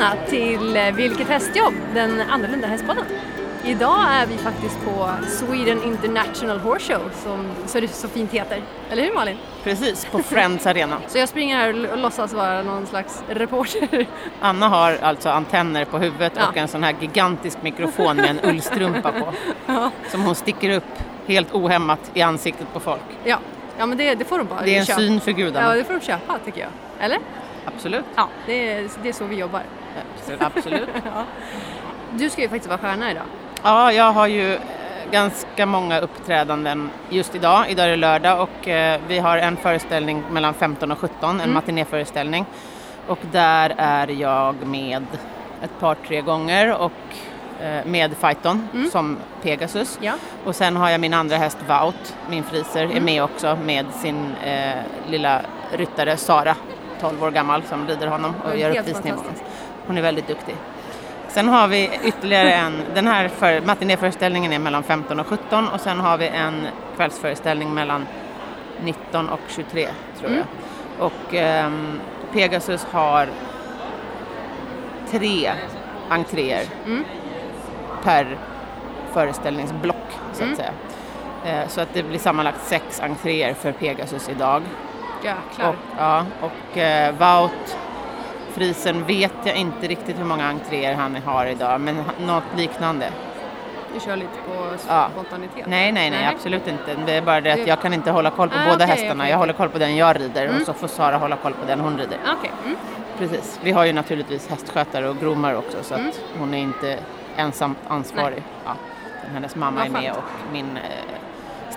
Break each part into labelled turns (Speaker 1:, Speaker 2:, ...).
Speaker 1: välkomna till eh, Vilket hästjobb, den annorlunda hästpodden. Idag är vi faktiskt på Sweden International Horse Show som så det så fint heter. Eller hur Malin?
Speaker 2: Precis, på Friends Arena.
Speaker 1: Så jag springer här och låtsas vara någon slags reporter.
Speaker 2: Anna har alltså antenner på huvudet
Speaker 1: Ja.
Speaker 2: och en sån här gigantisk mikrofon med en ullstrumpa på.
Speaker 1: Ja.
Speaker 2: Som hon sticker upp helt ohämmat i ansiktet på folk.
Speaker 1: Ja, ja men det, det får de bara
Speaker 2: Det är en
Speaker 1: köpa.
Speaker 2: syn för
Speaker 1: Ja,
Speaker 2: gudarna.
Speaker 1: det får de köpa tycker jag. Eller?
Speaker 2: Absolut.
Speaker 1: Ja, det är, det är så vi jobbar.
Speaker 2: Absolut.
Speaker 1: Du ska ju faktiskt vara stjärna idag.
Speaker 2: Ja, jag har ju eh, ganska många uppträdanden just idag. Idag är det lördag och eh, vi har en föreställning mellan 15 och 17, en
Speaker 1: Mm.
Speaker 2: matinéföreställning. Och där är jag med ett par, tre gånger och eh, med Fighton som Pegasus.
Speaker 1: Ja.
Speaker 2: Och sen har jag min andra häst Vaut, min friser, är med också med sin eh, lilla ryttare Sara, 12 år gammal, som rider honom och
Speaker 1: Ja,
Speaker 2: gör uppvisning. Hon är väldigt duktig. Sen har vi ytterligare en, den här för, matinéföreställningen är mellan 15 och 17 och sen har vi en kvällsföreställning mellan 19 och 23 tror jag. Och ehm, Pegasus har tre entréer per föreställningsblock så att säga. Eh, Så att det blir sammanlagt sex entréer för Pegasus idag.
Speaker 1: Jäklar.
Speaker 2: Och, ja, och eh, Wout Friesen vet jag inte riktigt hur många entréer han har idag, men något liknande.
Speaker 1: Du kör lite på
Speaker 2: Ja.
Speaker 1: spontanitet.
Speaker 2: Nej, nej, nej, absolut inte. Det är bara det att jag kan inte hålla koll på
Speaker 1: Ah,
Speaker 2: båda
Speaker 1: okej,
Speaker 2: hästarna.
Speaker 1: okej,
Speaker 2: Jag håller koll på den jag rider
Speaker 1: Mm.
Speaker 2: och så får Sara hålla koll på den hon rider.
Speaker 1: Okej. Mm.
Speaker 2: Precis. Vi har ju naturligtvis hästskötare och gromare också så att
Speaker 1: Mm.
Speaker 2: hon är inte ensam ansvarig. Ja. Hennes mamma är med och min eh,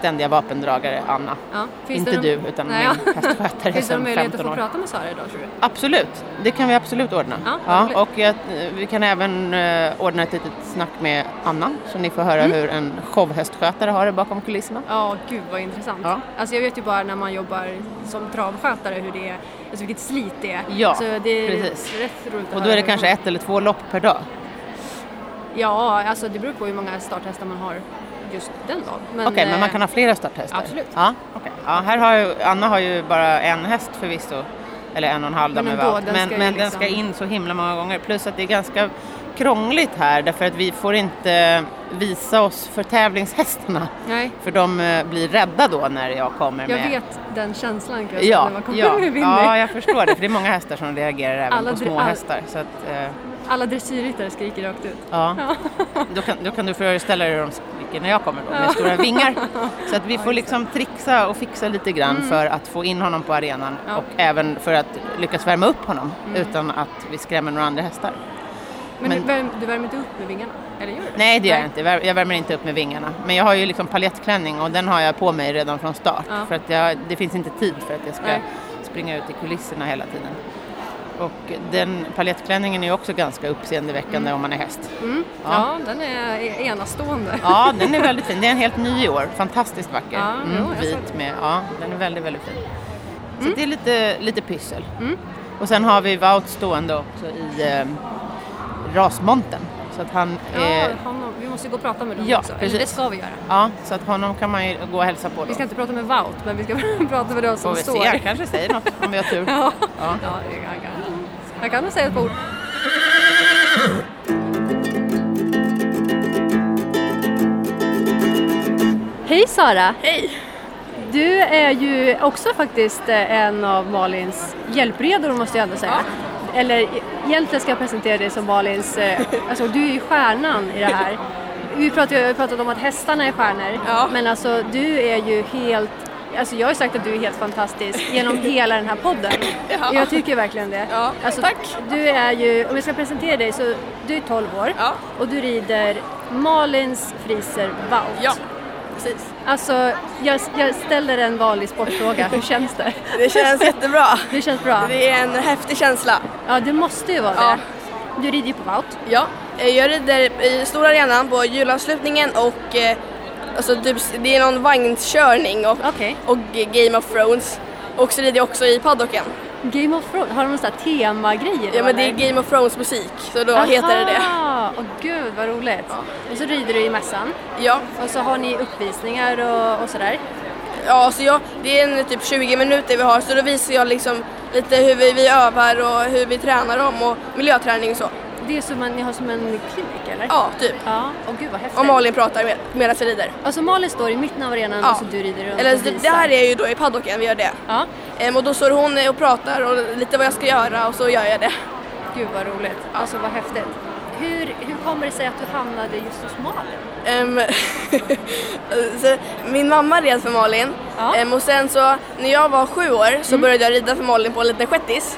Speaker 2: ständiga vapendragare Anna.
Speaker 1: Ja.
Speaker 2: Inte du, utan
Speaker 1: Nej,
Speaker 2: min hästskötare
Speaker 1: Finns det någon möjlighet att
Speaker 2: 15
Speaker 1: få
Speaker 2: år.
Speaker 1: prata med Sara idag tror du?
Speaker 2: Absolut, det kan vi absolut ordna.
Speaker 1: Ja, roligt.
Speaker 2: och jag, vi kan även eh, ordna ett litet snack med Anna så ni får höra
Speaker 1: Mm.
Speaker 2: hur en showhästskötare har det bakom kulisserna.
Speaker 1: Ja, gud vad intressant.
Speaker 2: Ja.
Speaker 1: Alltså jag vet ju bara när man jobbar som travskötare hur det är, alltså vilket slit det är.
Speaker 2: Ja,
Speaker 1: Så det är
Speaker 2: precis.
Speaker 1: rätt roligt att
Speaker 2: Och då är det kanske ett eller två lopp per dag.
Speaker 1: Ja, alltså det beror på hur många starthästar man har just den dagen.
Speaker 2: Okej, men man
Speaker 1: eh,
Speaker 2: kan ha flera starthästar?
Speaker 1: absolut.
Speaker 2: Ja, okej. ja, här har ju, Anna har ju bara en häst förvisso, eller en och en halv
Speaker 1: Men ändå, den
Speaker 2: Men,
Speaker 1: ska
Speaker 2: men den
Speaker 1: liksom-
Speaker 2: ska in så himla många gånger. Plus att det är ganska krångligt här därför att vi får inte visa oss för tävlingshästarna.
Speaker 1: Nej,
Speaker 2: För de eh, blir rädda då när jag kommer
Speaker 1: jag
Speaker 2: med...
Speaker 1: vet den känslan jag säga
Speaker 2: Ja,
Speaker 1: när man kommer
Speaker 2: ja,
Speaker 1: med Winnie.
Speaker 2: ja, jag förstår det. För det är många hästar som reagerar även
Speaker 1: Alla
Speaker 2: på små
Speaker 1: all-
Speaker 2: hästar. Så att, eh,
Speaker 1: Alla dressyrryttare skriker rakt ut.
Speaker 2: ja. då, kan, då kan du föreställa dig hur de skriker när jag kommer då, med stora vingar. Så att vi får liksom trixa och fixa lite grann för att få in honom på arenan
Speaker 1: Mm. Ja. Mm.
Speaker 2: och även för att lyckas värma upp honom utan att vi skrämmer några andra hästar.
Speaker 1: Men,
Speaker 2: Men-
Speaker 1: Du, värm, du värmer inte upp med vingarna? Eller gör du?
Speaker 2: Nej, det gör jag inte. Jag värmer inte upp med vingarna. Men jag har ju liksom paljettklänning och den har jag på mig redan från start.
Speaker 1: Ja.
Speaker 2: För att jag, det finns inte tid för att jag ska
Speaker 1: Nej.
Speaker 2: springa ut i kulisserna hela tiden. Och den paljettklänningen är också ganska uppseendeväckande om man är häst.
Speaker 1: Mm. Ja.
Speaker 2: Ja.
Speaker 1: den är e- enastående.
Speaker 2: Ja, den är väldigt fin. Det är en helt ny i år. Fantastiskt vacker.
Speaker 1: Ja,
Speaker 2: mm,
Speaker 1: jo,
Speaker 2: vit med, ja, den är väldigt, väldigt fin. Så
Speaker 1: Mm.
Speaker 2: det är lite, lite pyssel. Och sen har vi Wout stående också i eh, rasmonten. Så att han
Speaker 1: Ja,
Speaker 2: är,
Speaker 1: han, vi måste gå och prata med dem
Speaker 2: Ja,
Speaker 1: också. Eller
Speaker 2: precis.
Speaker 1: det ska vi göra.
Speaker 2: ja, så att honom kan man ju gå och hälsa på då.
Speaker 1: Vi ska inte prata med Wout, men vi ska prata med dem
Speaker 2: Får
Speaker 1: som
Speaker 2: vi
Speaker 1: står.
Speaker 2: se, han kanske säger något om vi har tur.
Speaker 1: Ja,
Speaker 2: Ja.
Speaker 1: ja han kan. Han kan nog säga ett par ord. Hej Sara!
Speaker 3: Hej!
Speaker 1: Du är ju också faktiskt eh, en av Malins hjälpredor måste jag ändå säga. Eller egentligen ska jag presentera dig som Malins, eh, alltså du är ju stjärnan i det här. Vi pratade, jag har pratat om att hästarna är stjärnor,
Speaker 3: Ja.
Speaker 1: men alltså du är ju helt Alltså jag har ju sagt att du är helt fantastisk genom hela den här podden.
Speaker 3: Ja.
Speaker 1: Jag tycker verkligen det.
Speaker 3: Ja,
Speaker 1: alltså,
Speaker 3: tack.
Speaker 1: Du är ju, om jag ska presentera dig så, du är 12 år och du rider Malins Friser Wout.
Speaker 3: Precis.
Speaker 1: Alltså, jag, jag ställer en vanlig sportfråga. Hur känns det?
Speaker 3: Det känns jättebra.
Speaker 1: Det känns bra?
Speaker 3: Det är en häftig känsla.
Speaker 1: Ja, det måste ju vara
Speaker 3: Ja.
Speaker 1: det. Du rider ju på Wout.
Speaker 3: Ja, jag rider i stora arenan på julavslutningen och eh, alltså typ, det är någon vagnskörning och,
Speaker 1: Okej.
Speaker 3: och Game of Thrones. Och så rider jag också i paddocken.
Speaker 1: Game of Thrones, har de någon temagrejer
Speaker 3: Ja men det är? Game of Thrones musik så då heter det det.
Speaker 1: Aha! Åh gud vad roligt. Och så rider du i mässan
Speaker 3: Ja,
Speaker 1: och så har ni uppvisningar och, och sådär.
Speaker 3: ja så jag, det är en, typ 20 minuter vi har så då visar jag liksom lite hur vi, vi övar och hur vi tränar dem och miljöträning och så.
Speaker 1: Det är som en, ni har som en klinik eller?
Speaker 3: Ja, typ.
Speaker 1: Ja, och gud vad häftigt.
Speaker 3: Och Malin pratar med, medan jag rider.
Speaker 1: Alltså Malin står i mitten av arenan
Speaker 3: Ja.
Speaker 1: och så du rider runt
Speaker 3: Eller
Speaker 1: och
Speaker 3: det,
Speaker 1: visar.
Speaker 3: det här är ju då i paddocken vi gör det.
Speaker 1: Ja,
Speaker 3: Ehm, och då står hon och pratar och lite vad jag ska göra och så gör jag det.
Speaker 1: gud vad roligt. Alltså vad häftigt. Hur, hur kommer det sig att du hamnade just hos Malin?
Speaker 3: Ehm, min mamma red för Malin
Speaker 1: Ja.
Speaker 3: Ehm, och sen så när jag var sju år så började jag rida för Malin på en liten shettis.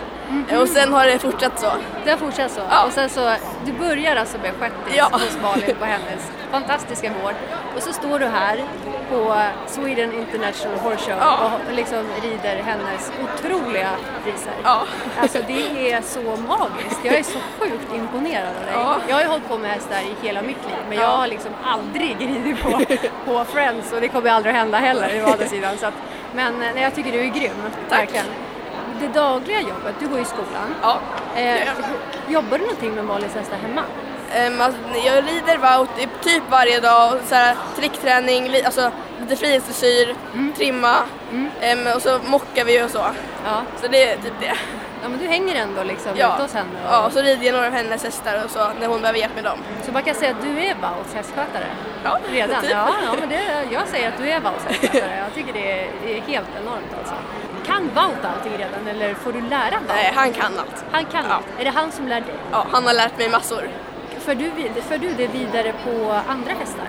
Speaker 3: Ehm, Och sen har det fortsatt så.
Speaker 1: Det har fortsatt så.
Speaker 3: Ja.
Speaker 1: Och sen så, du börjar alltså med shettis
Speaker 3: Ja.
Speaker 1: hos Malin på hennes fantastiska gård. Och så står du här på Sweden International Horse Show
Speaker 3: Ja.
Speaker 1: och liksom rider hennes otroliga priser.
Speaker 3: Ja.
Speaker 1: Alltså det är så magiskt. Jag är så sjukt imponerad av dig.
Speaker 3: Ja.
Speaker 1: Jag har ju hållit på med hästar i hela mitt liv men
Speaker 3: Ja.
Speaker 1: jag har liksom aldrig ridit på, på Friends och det kommer aldrig att hända heller å andra sidan. Så att, men eh, nej, jag tycker du är grym,
Speaker 3: Tack.
Speaker 1: verkligen. Det dagliga jobbet, du går i skolan.
Speaker 3: Ja.
Speaker 1: Eh, jobbar du någonting med Malins hästar hemma?
Speaker 3: Ehm, alltså, jag rider i typ varje dag, så här, trickträning, li, alltså lite frihetsdressyr, trimma Ehm, och så mockar vi och så.
Speaker 1: Ja.
Speaker 3: Så det är typ det.
Speaker 1: ja, men du hänger ändå liksom
Speaker 3: Ja,
Speaker 1: ute hos henne. Och,
Speaker 3: ja och så rider jag några av hennes hästar och så när hon behöver hjälp med dem.
Speaker 1: Så man kan säga att du är Vauts hästskötare?
Speaker 3: Ja,
Speaker 1: Redan?
Speaker 3: typ.
Speaker 1: Ja, ja men det, jag säger att du är Vauts hästskötare. Jag tycker det är, det är helt enormt alltså. Kan Vaut allting redan eller får du lära Vaut?
Speaker 3: Nej, han kan allt.
Speaker 1: Han kan
Speaker 3: Ja.
Speaker 1: allt. Är det han som lär dig?
Speaker 3: Ja, han har lärt mig massor.
Speaker 1: För du, för du det vidare på andra hästar?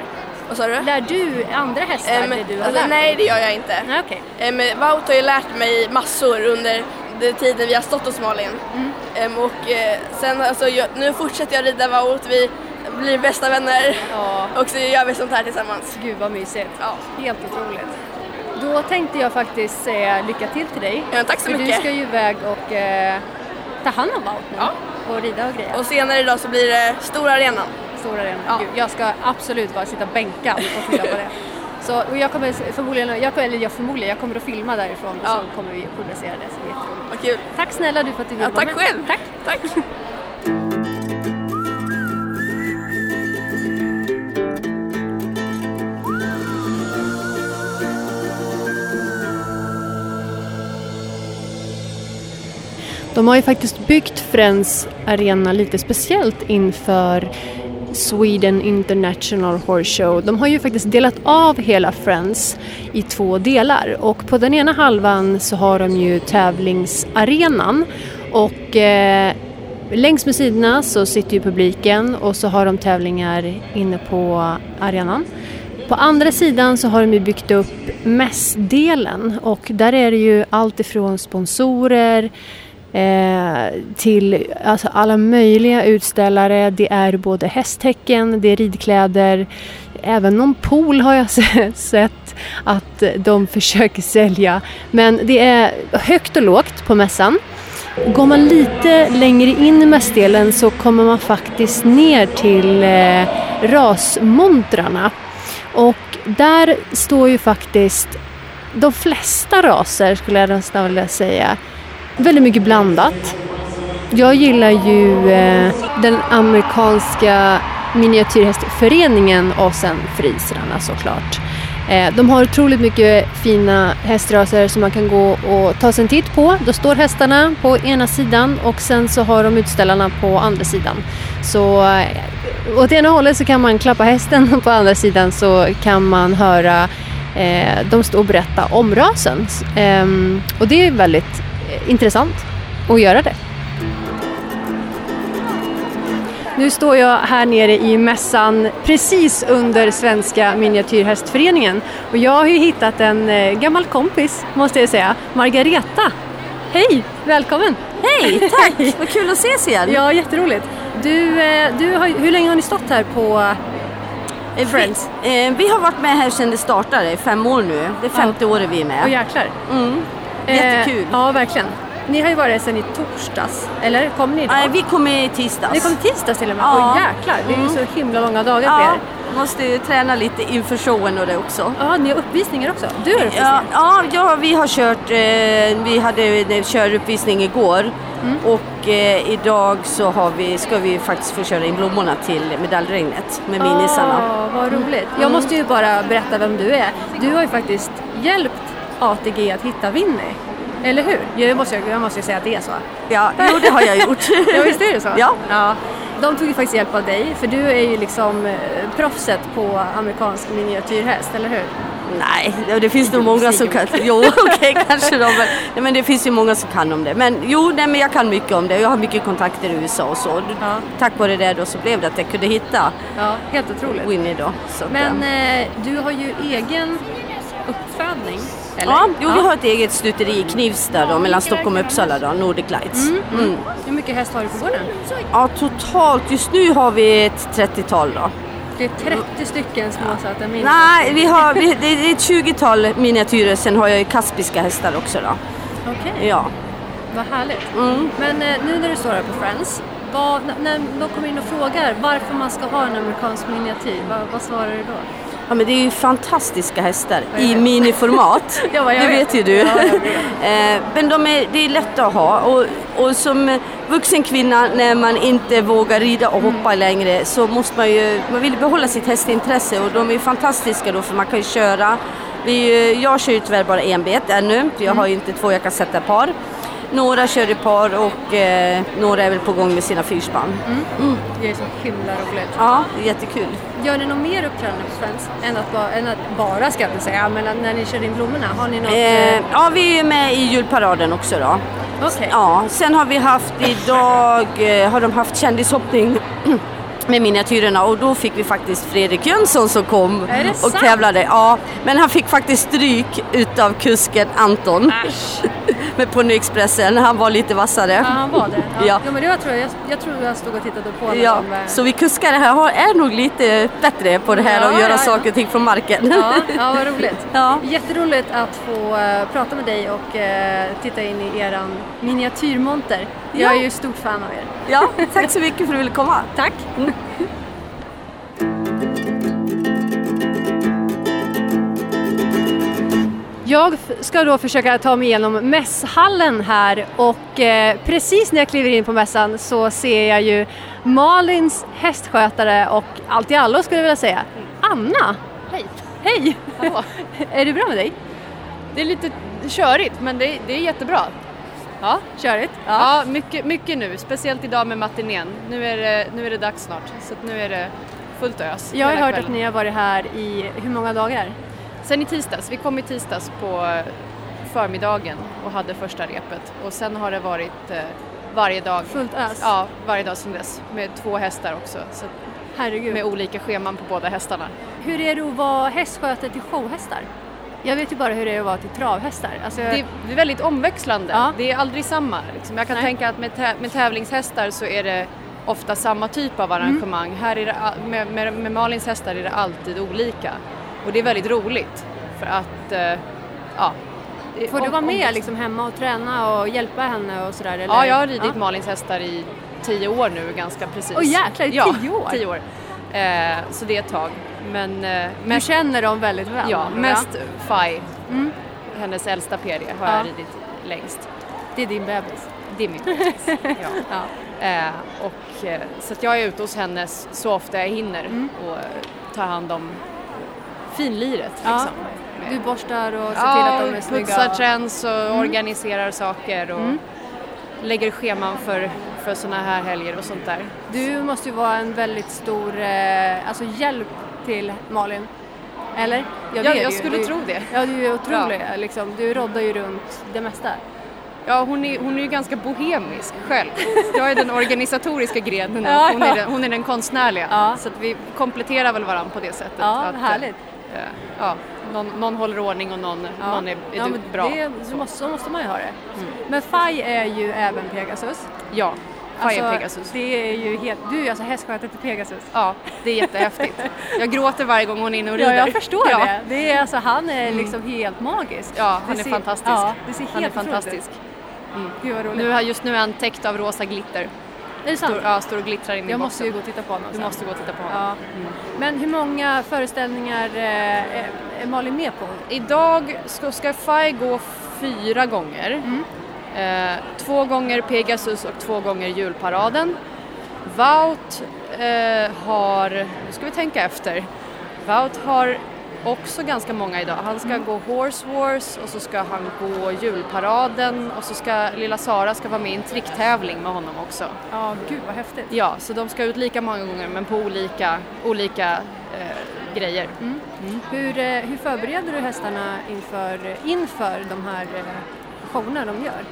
Speaker 3: Vad sa du?
Speaker 1: Lär du andra hästar
Speaker 3: Ehm,
Speaker 1: det du har
Speaker 3: alltså,
Speaker 1: lärt
Speaker 3: nej,
Speaker 1: dig?
Speaker 3: det gör jag inte.
Speaker 1: Nej, okej.
Speaker 3: Ehm, Wout har ju lärt mig massor under den tiden vi har stått hos Malin.
Speaker 1: Mm.
Speaker 3: Ehm, och eh, sen, alltså, jag, nu fortsätter jag rida Wout, vi blir bästa vänner
Speaker 1: Ja.
Speaker 3: och så gör vi sånt här tillsammans.
Speaker 1: Gud vad mysigt.
Speaker 3: Ja.
Speaker 1: Helt otroligt. Då tänkte jag faktiskt säga lycka till till dig.
Speaker 3: Ja, tack så
Speaker 1: För du
Speaker 3: mycket.
Speaker 1: ska ju iväg och eh, ta hand om Vaut nu
Speaker 3: Ja.
Speaker 1: och rida och grejer.
Speaker 3: Och senare idag så blir det stora arenan.
Speaker 1: Stora arenan.
Speaker 3: Ja.
Speaker 1: Gud, jag ska absolut bara sitta bänkad och titta på det. Så, och jag kommer förmodligen, jag, eller jag förmodligen, jag kommer att filma därifrån och
Speaker 3: Ja.
Speaker 1: så kommer vi publicera det. Så det är.
Speaker 3: Vad kul.
Speaker 1: Tack snälla du för att du ville
Speaker 3: Ja,
Speaker 1: vara
Speaker 3: tack
Speaker 1: med.
Speaker 3: själv.
Speaker 1: Tack.
Speaker 3: Tack.
Speaker 1: De har ju faktiskt byggt Friends Arena lite speciellt inför Sweden International Horse Show. De har ju faktiskt delat av hela Friends i två delar och på den ena halvan så har de ju tävlingsarenan och eh, längs med sidorna så sitter ju publiken och så har de tävlingar inne på arenan. På andra sidan så har de ju byggt upp mässdelen och där är det ju allt ifrån sponsorer eh, till alltså alla möjliga utställare. Det är både hästtäcken, det är ridkläder, även någon pool har jag sett att de försöker sälja. Men det är högt och lågt på mässan. Går man lite längre in i mässdelen så kommer man faktiskt ner till eh, rasmontrarna. Och där står ju faktiskt de flesta raser skulle jag nästan vilja säga. Väldigt mycket blandat. Jag gillar ju eh, den amerikanska miniatyrhästföreningen och sen frisrarna såklart. Eh, de har otroligt mycket fina hästraser som man kan gå och ta sig en titt på. Då står hästarna på ena sidan och sen så har de utställarna på andra sidan. Så eh, åt ena hållet så kan man klappa hästen och på andra sidan så kan man höra eh, de stå och berätta om rasen. Ehm, och det är väldigt intressant att göra det. Nu står jag här nere i mässan precis under Svenska miniatyrhästföreningen och jag har ju hittat en eh, gammal kompis måste jag säga, Margareta. Hej, välkommen!
Speaker 4: Hej, tack! Vad kul att ses igen!
Speaker 1: Ja, jätteroligt. Du, eh, du har, hur länge har ni stått här på
Speaker 4: Eh,
Speaker 1: Friends?
Speaker 4: Vi, eh, vi har varit med här sedan det startade, fem år nu. Det är femte året vi är med.
Speaker 1: jäklar.
Speaker 4: Mm.
Speaker 1: Eh,
Speaker 4: Jättekul.
Speaker 1: ja, verkligen. Ni har ju varit sedan i torsdags, eller kom ni idag?
Speaker 4: Nej, vi kom i tisdags.
Speaker 1: Ni kom i tisdags till och med?
Speaker 4: Ja.
Speaker 1: Åh jäklar, det är ju
Speaker 4: Mm.
Speaker 1: så himla långa dagar för
Speaker 4: Ja,
Speaker 1: er.
Speaker 4: måste ju träna lite inför showen och det också.
Speaker 1: Ja, ni har uppvisningar också? Du har uppvisningar?
Speaker 4: Ja, ja, ja, vi har kört, eh, vi hade en köruppvisning igår
Speaker 1: Mm.
Speaker 4: och eh, idag så har vi, ska vi faktiskt få köra in blommorna till medaljregnet med minisarna.
Speaker 1: Åh, vad roligt. Jag måste ju bara berätta vem du är. Du har ju faktiskt hjälpt ATG att hitta Winnie. Eller hur? Jag måste, jag måste ju säga att det är så.
Speaker 4: Ja, jo det har jag gjort.
Speaker 1: Ja, visst är det så?
Speaker 4: Ja.
Speaker 1: ja. De tog ju faktiskt hjälp av dig, för du är ju liksom eh, proffset på amerikansk miniatyrhäst, eller hur?
Speaker 4: Nej, det finns nog många som kan. Jo, okej, kanske de. Nej, men det finns ju många som kan om det. Men jo, nej, men jag kan mycket om det. Jag har mycket kontakter i USA och så.
Speaker 1: Ja.
Speaker 4: Tack vare det då så blev det att jag kunde hitta
Speaker 1: Ja, helt otroligt.
Speaker 4: Winnie då. Att,
Speaker 1: Men
Speaker 4: eh,
Speaker 1: eh, du har ju egen uppfödning, eller?
Speaker 4: Ja, jo, vi har ett eget stuteri i Knivsta då, mellan Stockholm och Uppsala då, Nordic Lights. Mm.
Speaker 1: Hur mycket häst har du på gården?
Speaker 4: Ja, totalt just nu har vi ett 30-tal då.
Speaker 1: Det är 30 stycken småsöta mini.
Speaker 4: Nej, vi har, vi, det är ett 20-tal miniatyrer, sen har jag ju kaspiska hästar också då.
Speaker 1: Okej,
Speaker 4: Ja.
Speaker 1: vad härligt.
Speaker 4: Mm.
Speaker 1: Men eh, nu när du står här på Friends, vad, när de kommer in och frågar varför man ska ha en amerikansk miniatyr, vad, vad svarar du då?
Speaker 4: Ja men det är ju fantastiska hästar i miniformat.
Speaker 1: Ja,
Speaker 4: det
Speaker 1: vet.
Speaker 4: vet ju du.
Speaker 1: Ja, vet.
Speaker 4: Eh, men de är, det är lätta att ha och, och som vuxen kvinna när man inte vågar rida och hoppa längre så måste man ju, man vill behålla sitt hästintresse och de är ju fantastiska då för man kan ju köra. Vi, ju- jag kör ju tyvärr bara enbet ännu för jag har ju inte två jag kan sätta par. Några kör i par och eh, några är väl på gång med sina fyrspann.
Speaker 1: Det är så himla roligt.
Speaker 4: Ja, jättekul.
Speaker 1: Gör ni något mer uppträdande på Friends än att bara, än att bara ska jag inte säga, men när ni kör in blommorna, har ni något?
Speaker 4: Eh, ja, vi är med i julparaden också då.
Speaker 1: Okej.
Speaker 4: Ja, sen har vi haft idag, eh, har de haft kändishoppning med miniatyrerna och då fick vi faktiskt Fredrik Jönsson som kom och
Speaker 1: sant?
Speaker 4: tävlade. Ja, men han fick faktiskt stryk utav kusken Anton med Ponnyexpressen. Han var lite vassare.
Speaker 1: Ja, han var det. Ja.
Speaker 4: Ja.
Speaker 1: Men det var, tror jag, jag, jag tror jag stod och tittade på när
Speaker 4: Ja,
Speaker 1: de... eh,
Speaker 4: så vi kuskare här är nog lite bättre på det här
Speaker 1: Ja,
Speaker 4: och göra
Speaker 1: ja,
Speaker 4: saker och ting från marken.
Speaker 1: Ja, ja, vad roligt.
Speaker 4: Ja.
Speaker 1: Jätteroligt att få eh, prata med dig och eh, titta in i eran miniatyrmonter. Jag
Speaker 4: Ja.
Speaker 1: är ju stort fan av er.
Speaker 4: ja, tack så mycket för att du ville komma.
Speaker 1: Tack! Jag ska då försöka ta mig igenom mässhallen här och eh, precis när jag kliver in på mässan så ser jag ju Malins hästskötare och allt i allo skulle jag vilja säga, Anna.
Speaker 5: Hej!
Speaker 1: Hej!
Speaker 5: Hallå.
Speaker 1: är det bra med dig?
Speaker 5: Det är lite körigt men det, det är jättebra. Ja,
Speaker 1: Körigt?
Speaker 5: ja. mycket, mycket nu, speciellt idag med matinén. Nu är det, nu är det dags snart så att nu är det fullt ös.
Speaker 1: Jag har hört att
Speaker 5: kvällen.
Speaker 1: ni har varit här i hur många dagar?
Speaker 5: Sen i tisdags, vi kom i tisdags på eh, förmiddagen och hade första repet och sen har det varit eh, varje dag.
Speaker 1: Fullt ös?
Speaker 5: Ja, varje dag sedan dess med två hästar också. Så
Speaker 1: Herregud.
Speaker 5: med olika scheman på båda hästarna.
Speaker 1: Hur är det att vara hästskötare till showhästar? Jag vet ju bara hur det är att vara till travhästar. Alltså,
Speaker 5: Det är, väldigt omväxlande.
Speaker 1: Ja.
Speaker 5: Det är aldrig samma. Liksom. Jag kan
Speaker 1: Nej.
Speaker 5: tänka att med, med tävlingshästar så är det ofta samma typ av arrangemang.
Speaker 1: Mm.
Speaker 5: Här är det, med, med, med Malins hästar är det alltid olika. Och det är väldigt roligt för att, eh, ja.
Speaker 1: får du vara med liksom hemma och träna och hjälpa henne och sådär? Eller?
Speaker 5: Ja, jag har ridit
Speaker 1: Ja.
Speaker 5: Malins hästar i tio år nu ganska precis.
Speaker 1: Åh, jäklar, i
Speaker 5: ja,
Speaker 1: tio år?
Speaker 5: tio år. Eh, så det är ett tag. Men eh,
Speaker 1: Du
Speaker 5: mest,
Speaker 1: känner dem väldigt väl?
Speaker 5: ja, mest Fai,
Speaker 1: Mm.
Speaker 5: hennes äldsta PD, har
Speaker 1: Ja.
Speaker 5: jag ridit längst.
Speaker 1: Det är din bebis?
Speaker 5: Det är min bebis. ja.
Speaker 1: Ja.
Speaker 5: Eh, och, eh, så att jag är ute hos henne så ofta jag hinner
Speaker 1: Mm.
Speaker 5: och tar hand om finliret.
Speaker 1: Ja.
Speaker 5: Liksom.
Speaker 1: Du borstar och ser till att de är snygga?
Speaker 5: putsar träns och organiserar saker och
Speaker 1: Mm.
Speaker 5: lägger scheman för, för sådana här helger och sånt där.
Speaker 1: Du måste ju vara en väldigt stor eh, alltså hjälp till Malin. Eller?
Speaker 5: Ja, jag
Speaker 1: du ju.
Speaker 5: skulle
Speaker 1: du,
Speaker 5: tro det.
Speaker 1: Ja, du är otrolig. Liksom. Du roddar ju runt det mesta.
Speaker 5: Ja, hon är, hon är ju ganska bohemisk själv. Jag är den organisatoriska grenen och
Speaker 1: Ja,
Speaker 5: hon,
Speaker 1: ja.
Speaker 5: är den, hon är den konstnärliga.
Speaker 1: Ja.
Speaker 5: Så vi kompletterar väl varandra på det sättet.
Speaker 1: Ja,
Speaker 5: att, eh,
Speaker 1: härligt.
Speaker 5: Eh, ja, någon, någon håller ordning och någon,
Speaker 1: Ja.
Speaker 5: någon är, är
Speaker 1: ja,
Speaker 5: du- bra.
Speaker 1: Det, så, måste, så måste man ju ha det. Men Faj är ju även Pegasus.
Speaker 5: Ja, Fire
Speaker 1: Alltså,
Speaker 5: Pegasus.
Speaker 1: Det är ju helt, du är alltså hästskötare till Pegasus.
Speaker 5: Ja, det är jättehäftigt. Jag gråter varje gång hon är inne och
Speaker 1: Ja,
Speaker 5: rider.
Speaker 1: jag förstår
Speaker 5: ja.
Speaker 1: det. det är, alltså, han är liksom helt magisk.
Speaker 5: Ja,
Speaker 1: Det
Speaker 5: han är
Speaker 1: ser-
Speaker 5: fantastisk.
Speaker 1: Ja, det ser
Speaker 5: han är
Speaker 1: helt
Speaker 5: fantastisk.
Speaker 1: ut. Gud vad roligt.
Speaker 5: Nu, har- just nu är han täckt av rosa glitter.
Speaker 1: Är det sant?
Speaker 5: Står, ja, står och glittrar in i
Speaker 1: jag
Speaker 5: boxen.
Speaker 1: måste ju gå och titta på honom
Speaker 5: Du
Speaker 1: sen.
Speaker 5: måste gå och titta på honom.
Speaker 1: Ja. Men hur många föreställningar eh, är är Malin med på?
Speaker 5: Idag ska, ska Fai gå fyra gånger.
Speaker 1: Mm.
Speaker 5: Eh, två gånger Pegasus och två gånger julparaden. Wout eh, har, nu ska vi tänka efter, Wout har också ganska många idag. Han ska gå Horse Wars och så ska han gå julparaden och så ska lilla Sara ska vara med i en tricktävling med honom också.
Speaker 1: Ja, gud vad häftigt.
Speaker 5: Ja, så de ska ut lika många gånger men på olika, olika eh, grejer.
Speaker 1: Hur, eh, hur förbereder du hästarna inför, inför de här eh, showerna de gör?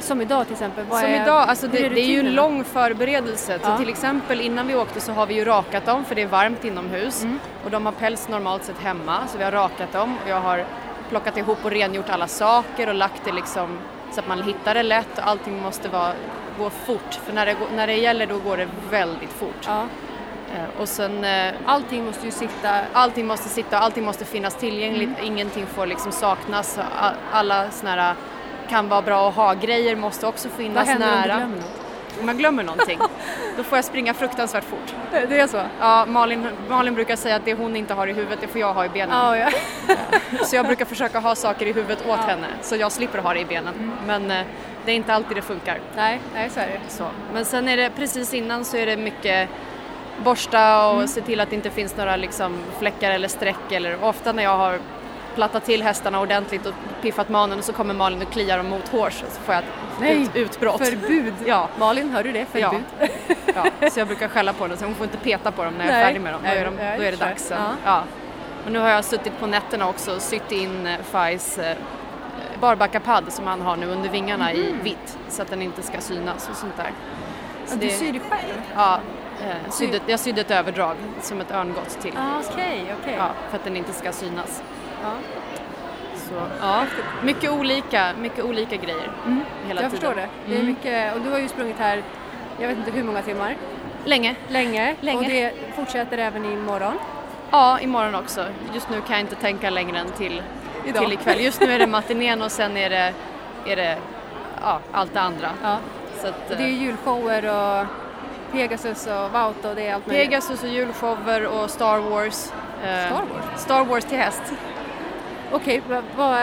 Speaker 1: Som idag till exempel. Vad
Speaker 5: Som
Speaker 1: är,
Speaker 5: idag, alltså det,
Speaker 1: är
Speaker 5: det är ju lång förberedelse. Så
Speaker 1: Ja.
Speaker 5: till exempel innan vi åkte så har vi ju rakat dem för det är varmt inomhus
Speaker 1: Mm.
Speaker 5: och de har päls normalt sett hemma så vi har rakat dem och jag har plockat ihop och rengjort alla saker och lagt det liksom så att man hittar det lätt och allting måste vara, gå fort för när det, när det gäller då går det väldigt fort.
Speaker 1: Ja.
Speaker 5: Eh, Och sen eh,
Speaker 1: Allting måste ju sitta...
Speaker 5: allting måste sitta, allting måste finnas tillgängligt,
Speaker 1: Mm.
Speaker 5: ingenting får liksom saknas. Alla såna här kan vara bra att ha-grejer måste också
Speaker 1: Vad
Speaker 5: finnas
Speaker 1: händer om du
Speaker 5: nära.
Speaker 1: glömmer något?
Speaker 5: Om jag glömmer någonting, då får jag springa fruktansvärt fort.
Speaker 1: Det är så?
Speaker 5: Ja, Malin, Malin brukar säga att det hon inte har i huvudet, det får jag ha i benen.
Speaker 1: Ja, ja.
Speaker 5: Så jag brukar försöka ha saker i huvudet åt henne, så jag slipper ha det i benen.
Speaker 1: Mm.
Speaker 5: Men eh, det är inte alltid det funkar.
Speaker 1: Nej, nej, så är det.
Speaker 5: Så. Men sen är det precis innan så är det mycket borsta och
Speaker 1: Mm.
Speaker 5: se till att det inte finns några liksom fläckar eller streck. Eller, ofta när jag har plattat till hästarna ordentligt och piffat manen och så kommer Malin och kliar dem mot hårs och så får jag ett
Speaker 1: Nej,
Speaker 5: ut, utbrott.
Speaker 1: Förbud.
Speaker 5: Ja.
Speaker 1: Malin, hör du det?
Speaker 5: Ja.
Speaker 1: Förbud.
Speaker 5: ja, så jag brukar skälla på henne så hon får inte peta på dem när jag är
Speaker 1: Nej.
Speaker 5: färdig med dem. Då är, de, då är det dags sen.
Speaker 1: Ja.
Speaker 5: Ja. Och nu har jag suttit på nätterna också och sytt in eh, Fais eh, barbackapadd som han har nu under vingarna i vitt så att den inte ska synas och sånt där. Så
Speaker 1: Du
Speaker 5: det-
Speaker 1: syr det själv?
Speaker 5: Ja, eh, sydde, jag sydde ett överdrag som ett örngott till.
Speaker 1: Ah, Okej, okej.
Speaker 5: Ja, för att den inte ska synas.
Speaker 1: Ja.
Speaker 5: Så, ja, mycket olika, mycket olika grejer hela
Speaker 1: Jag
Speaker 5: tiden.
Speaker 1: förstår det. det är
Speaker 5: Mm.
Speaker 1: mycket, och du har ju sprungit här, jag vet inte hur många timmar,
Speaker 5: Länge.
Speaker 1: länge.
Speaker 5: Länge.
Speaker 1: Och det fortsätter även imorgon.
Speaker 5: Ja, imorgon också. Just nu kan jag inte tänka längre än till,
Speaker 1: Idag.
Speaker 5: till ikväll. Just nu är det matinén och sen är det, är det ja, allt det andra.
Speaker 1: Ja.
Speaker 5: Så att,
Speaker 1: Det är
Speaker 5: eh,
Speaker 1: julshower och Pegasus och Vaut och det är allt möjligt.
Speaker 5: Pegasus och julshower och Star Wars. Eh,
Speaker 1: Star Wars?
Speaker 5: Star Wars till häst.
Speaker 1: Okej, vad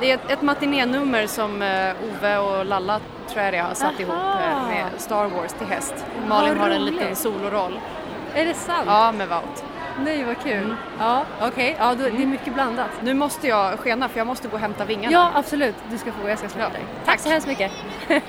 Speaker 5: Det är ett, ett matinénummer som eh, Ove och Lalla tror jag det har satt
Speaker 1: Aha.
Speaker 5: ihop eh, med Star Wars till häst. Malin har en liten soloroll.
Speaker 1: är det sant?
Speaker 5: Ja, med Wout.
Speaker 1: Nej, vad kul. Ja, okej. Ja, då, det är mycket blandat.
Speaker 5: Nu måste jag skena för jag måste gå och hämta vingarna.
Speaker 1: Ja, absolut. Du ska få, jag ska släppa
Speaker 5: Ja,
Speaker 1: dig.
Speaker 5: tack.
Speaker 1: Tack så hemskt mycket.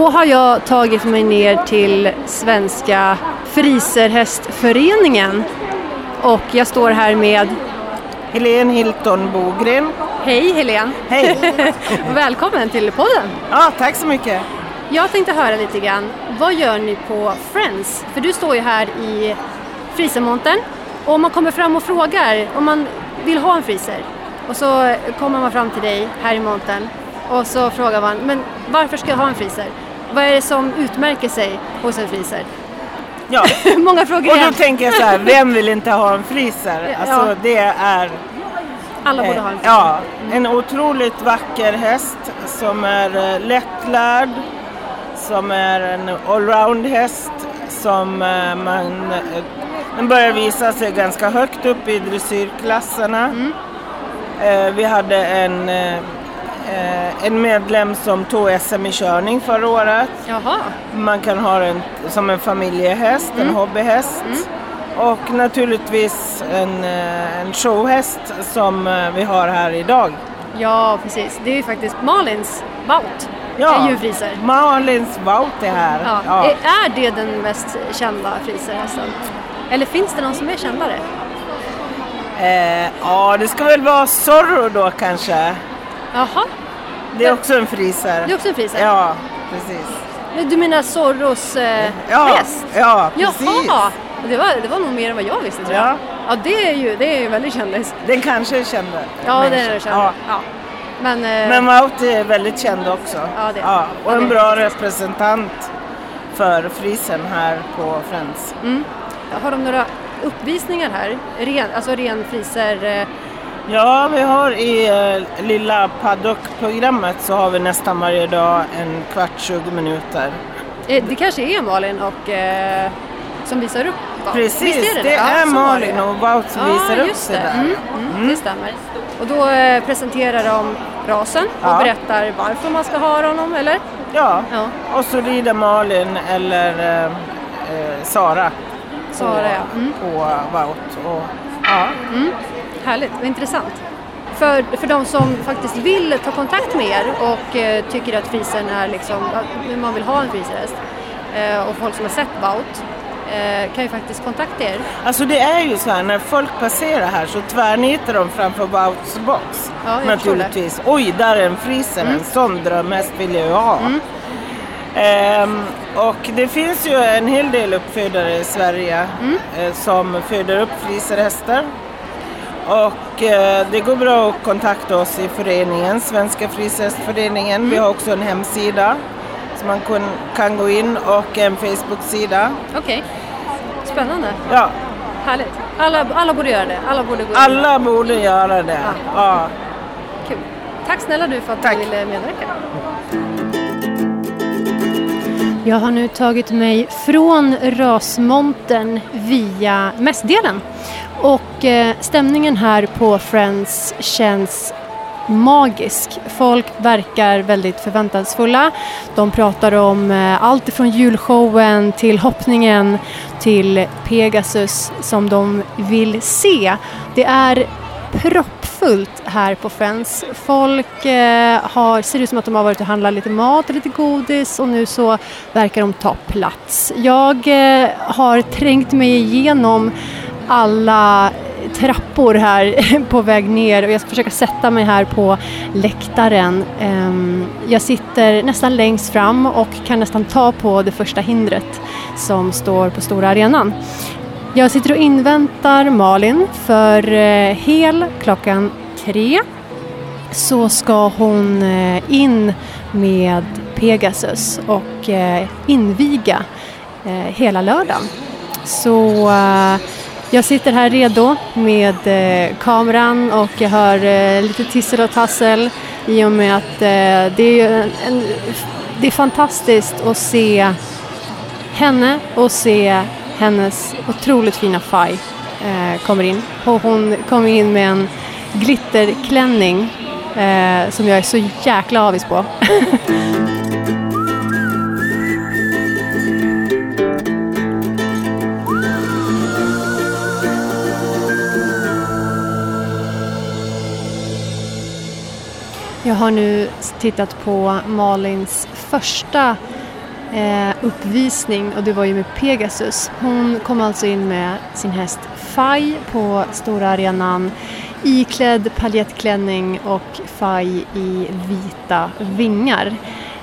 Speaker 1: Då har jag tagit mig ner till Svenska Friserhästföreningen och jag står här med
Speaker 6: Helene Hilton Bogren.
Speaker 1: Hej Helene!
Speaker 6: Hej!
Speaker 1: Välkommen till podden!
Speaker 6: Ja, tack så mycket.
Speaker 1: Jag tänkte höra lite grann, vad gör ni på Friends? För du står ju här i frisermontern och om man kommer fram och frågar om man vill ha en friser och så kommer man fram till dig här i montern och så frågar man, men varför ska jag ha en friser? Vad är det som utmärker sig hos en friser?
Speaker 6: Ja.
Speaker 1: Många frågor
Speaker 6: Och då
Speaker 1: igen.
Speaker 6: tänker jag så här, vem vill inte ha en friser? Alltså
Speaker 1: Ja.
Speaker 6: det är
Speaker 1: Alla borde
Speaker 6: eh,
Speaker 1: ha en friser.
Speaker 6: ja, en otroligt vacker häst som är eh, lättlärd, som är en allround-häst som eh, man eh, den börjar visa sig ganska högt upp i dressyrklasserna.
Speaker 1: Mm.
Speaker 6: Eh, Vi hade en, eh, en medlem som tog SM i körning förra året.
Speaker 1: Jaha,
Speaker 6: Man kan ha den som en familjehäst,
Speaker 1: Mm.
Speaker 6: en hobbyhäst. Och naturligtvis en, eh, en showhäst som eh, vi har här idag.
Speaker 1: ja precis. Det är ju faktiskt Malins Wout. är ju friser.
Speaker 6: Malins Wout är här.
Speaker 1: Ja.
Speaker 6: Ja.
Speaker 1: Är- Är det den mest kända friserhästen? Eller finns det någon som är kändare?
Speaker 6: Eh, ja, det ska väl vara Zorro då kanske.
Speaker 1: Jaha,
Speaker 6: Det är också en friser.
Speaker 1: det är också en friser?
Speaker 6: Ja, precis.
Speaker 1: Men Du menar Zorros eh,
Speaker 6: Ja,
Speaker 1: häst?
Speaker 6: ja precis.
Speaker 1: Jaha! Det var, det var nog mer än vad jag visste tror jag.
Speaker 6: Ja.
Speaker 1: Ja, det är ju, det är ju väldigt kändis.
Speaker 6: Den kanske är känd.
Speaker 1: Ja, det är känd.
Speaker 6: Ja.
Speaker 1: Ja. Men, eh,
Speaker 6: Men Wout är väldigt känd också.
Speaker 1: Ja, det är-
Speaker 6: ja, och en bra representant för frisen här på Friends.
Speaker 1: har de några uppvisningar här? Ren, alltså ren friser... Eh,
Speaker 6: Ja, vi har i eh, lilla paddock-programmet så har vi nästan varje dag en kvart, 20 minuter.
Speaker 1: eh, det kanske är Malin och, eh, som visar upp
Speaker 6: Precis,
Speaker 1: Visst är det
Speaker 6: det,
Speaker 1: det? Ja,
Speaker 6: är
Speaker 1: var
Speaker 6: Malin och Wout som visar upp sig
Speaker 1: det.
Speaker 6: där.
Speaker 1: Mm, mm, det stämmer. Och då eh, presenterar de rasen och
Speaker 6: Ja.
Speaker 1: berättar varför man ska ha honom, eller?
Speaker 6: Ja,
Speaker 1: Ja.
Speaker 6: och så rider Malin eller Sara
Speaker 1: Sara,
Speaker 6: på,
Speaker 1: ja. Mm.
Speaker 6: på Wout. Och, ja.
Speaker 1: Härligt, vad intressant. För, för de som faktiskt vill ta kontakt med er och eh, tycker att frisen är liksom, att man vill ha en friserhäst eh, och folk som har sett Wout eh, kan ju faktiskt kontakta er.
Speaker 6: Alltså det är ju så här, när folk passerar här så tvärnitar de framför Wouts box.
Speaker 1: Ja,
Speaker 6: naturligtvis. Oj, där är en friser,
Speaker 1: Mm.
Speaker 6: en sån drömhäst vill jag ju ha. Ehm, och det finns ju en hel del uppfödare i Sverige
Speaker 1: Mm.
Speaker 6: eh, som föder upp friserhästar. Och eh, det går bra att kontakta oss i föreningen, Svenska Friserhästföreningen.
Speaker 1: Mm.
Speaker 6: Vi har också en hemsida som man kun, kan gå in och en Facebook-sida.
Speaker 1: Okej, spännande.
Speaker 6: Ja,
Speaker 1: Härligt. Alla, alla borde göra det. Alla borde gå in.
Speaker 6: alla borde göra det. Ja.
Speaker 1: Kul. Tack snälla du för att
Speaker 6: Tack.
Speaker 1: du ville medverka. Jag har nu tagit mig från rasmontern via mässdelen och eh, stämningen här på Friends känns magisk. Folk verkar väldigt förväntansfulla. De pratar om eh, allt ifrån julshowen till hoppningen till Pegasus som de vill se. Det är proppfullt här på Friends. Folk eh, har, ser ut som att de har varit och handlat lite mat och lite godis och nu så verkar de ta plats. Jag eh, har trängt mig igenom alla trappor här på väg ner och jag ska försöka sätta mig här på läktaren. Ehm, jag sitter nästan längst fram och kan nästan ta på det första hindret som står på stora arenan. Jag sitter och inväntar Malin för eh, hel klockan tre så ska hon eh, in med Pegasus och eh, inviga hela lördagen. Så jag sitter här redo med eh, kameran och jag hör eh, lite tissel och tassel i och med att eh, det är ju en, en, det är fantastiskt att se henne och se hennes otroligt fina faj eh, kommer in. Och hon kommer in med en glitterklänning eh, som jag är så jäkla avis på. har nu tittat på Malins första eh, uppvisning och det var ju med Pegasus. Hon kom alltså in med sin häst Faj på stora arenan iklädd paljettklänning och Faj i vita vingar.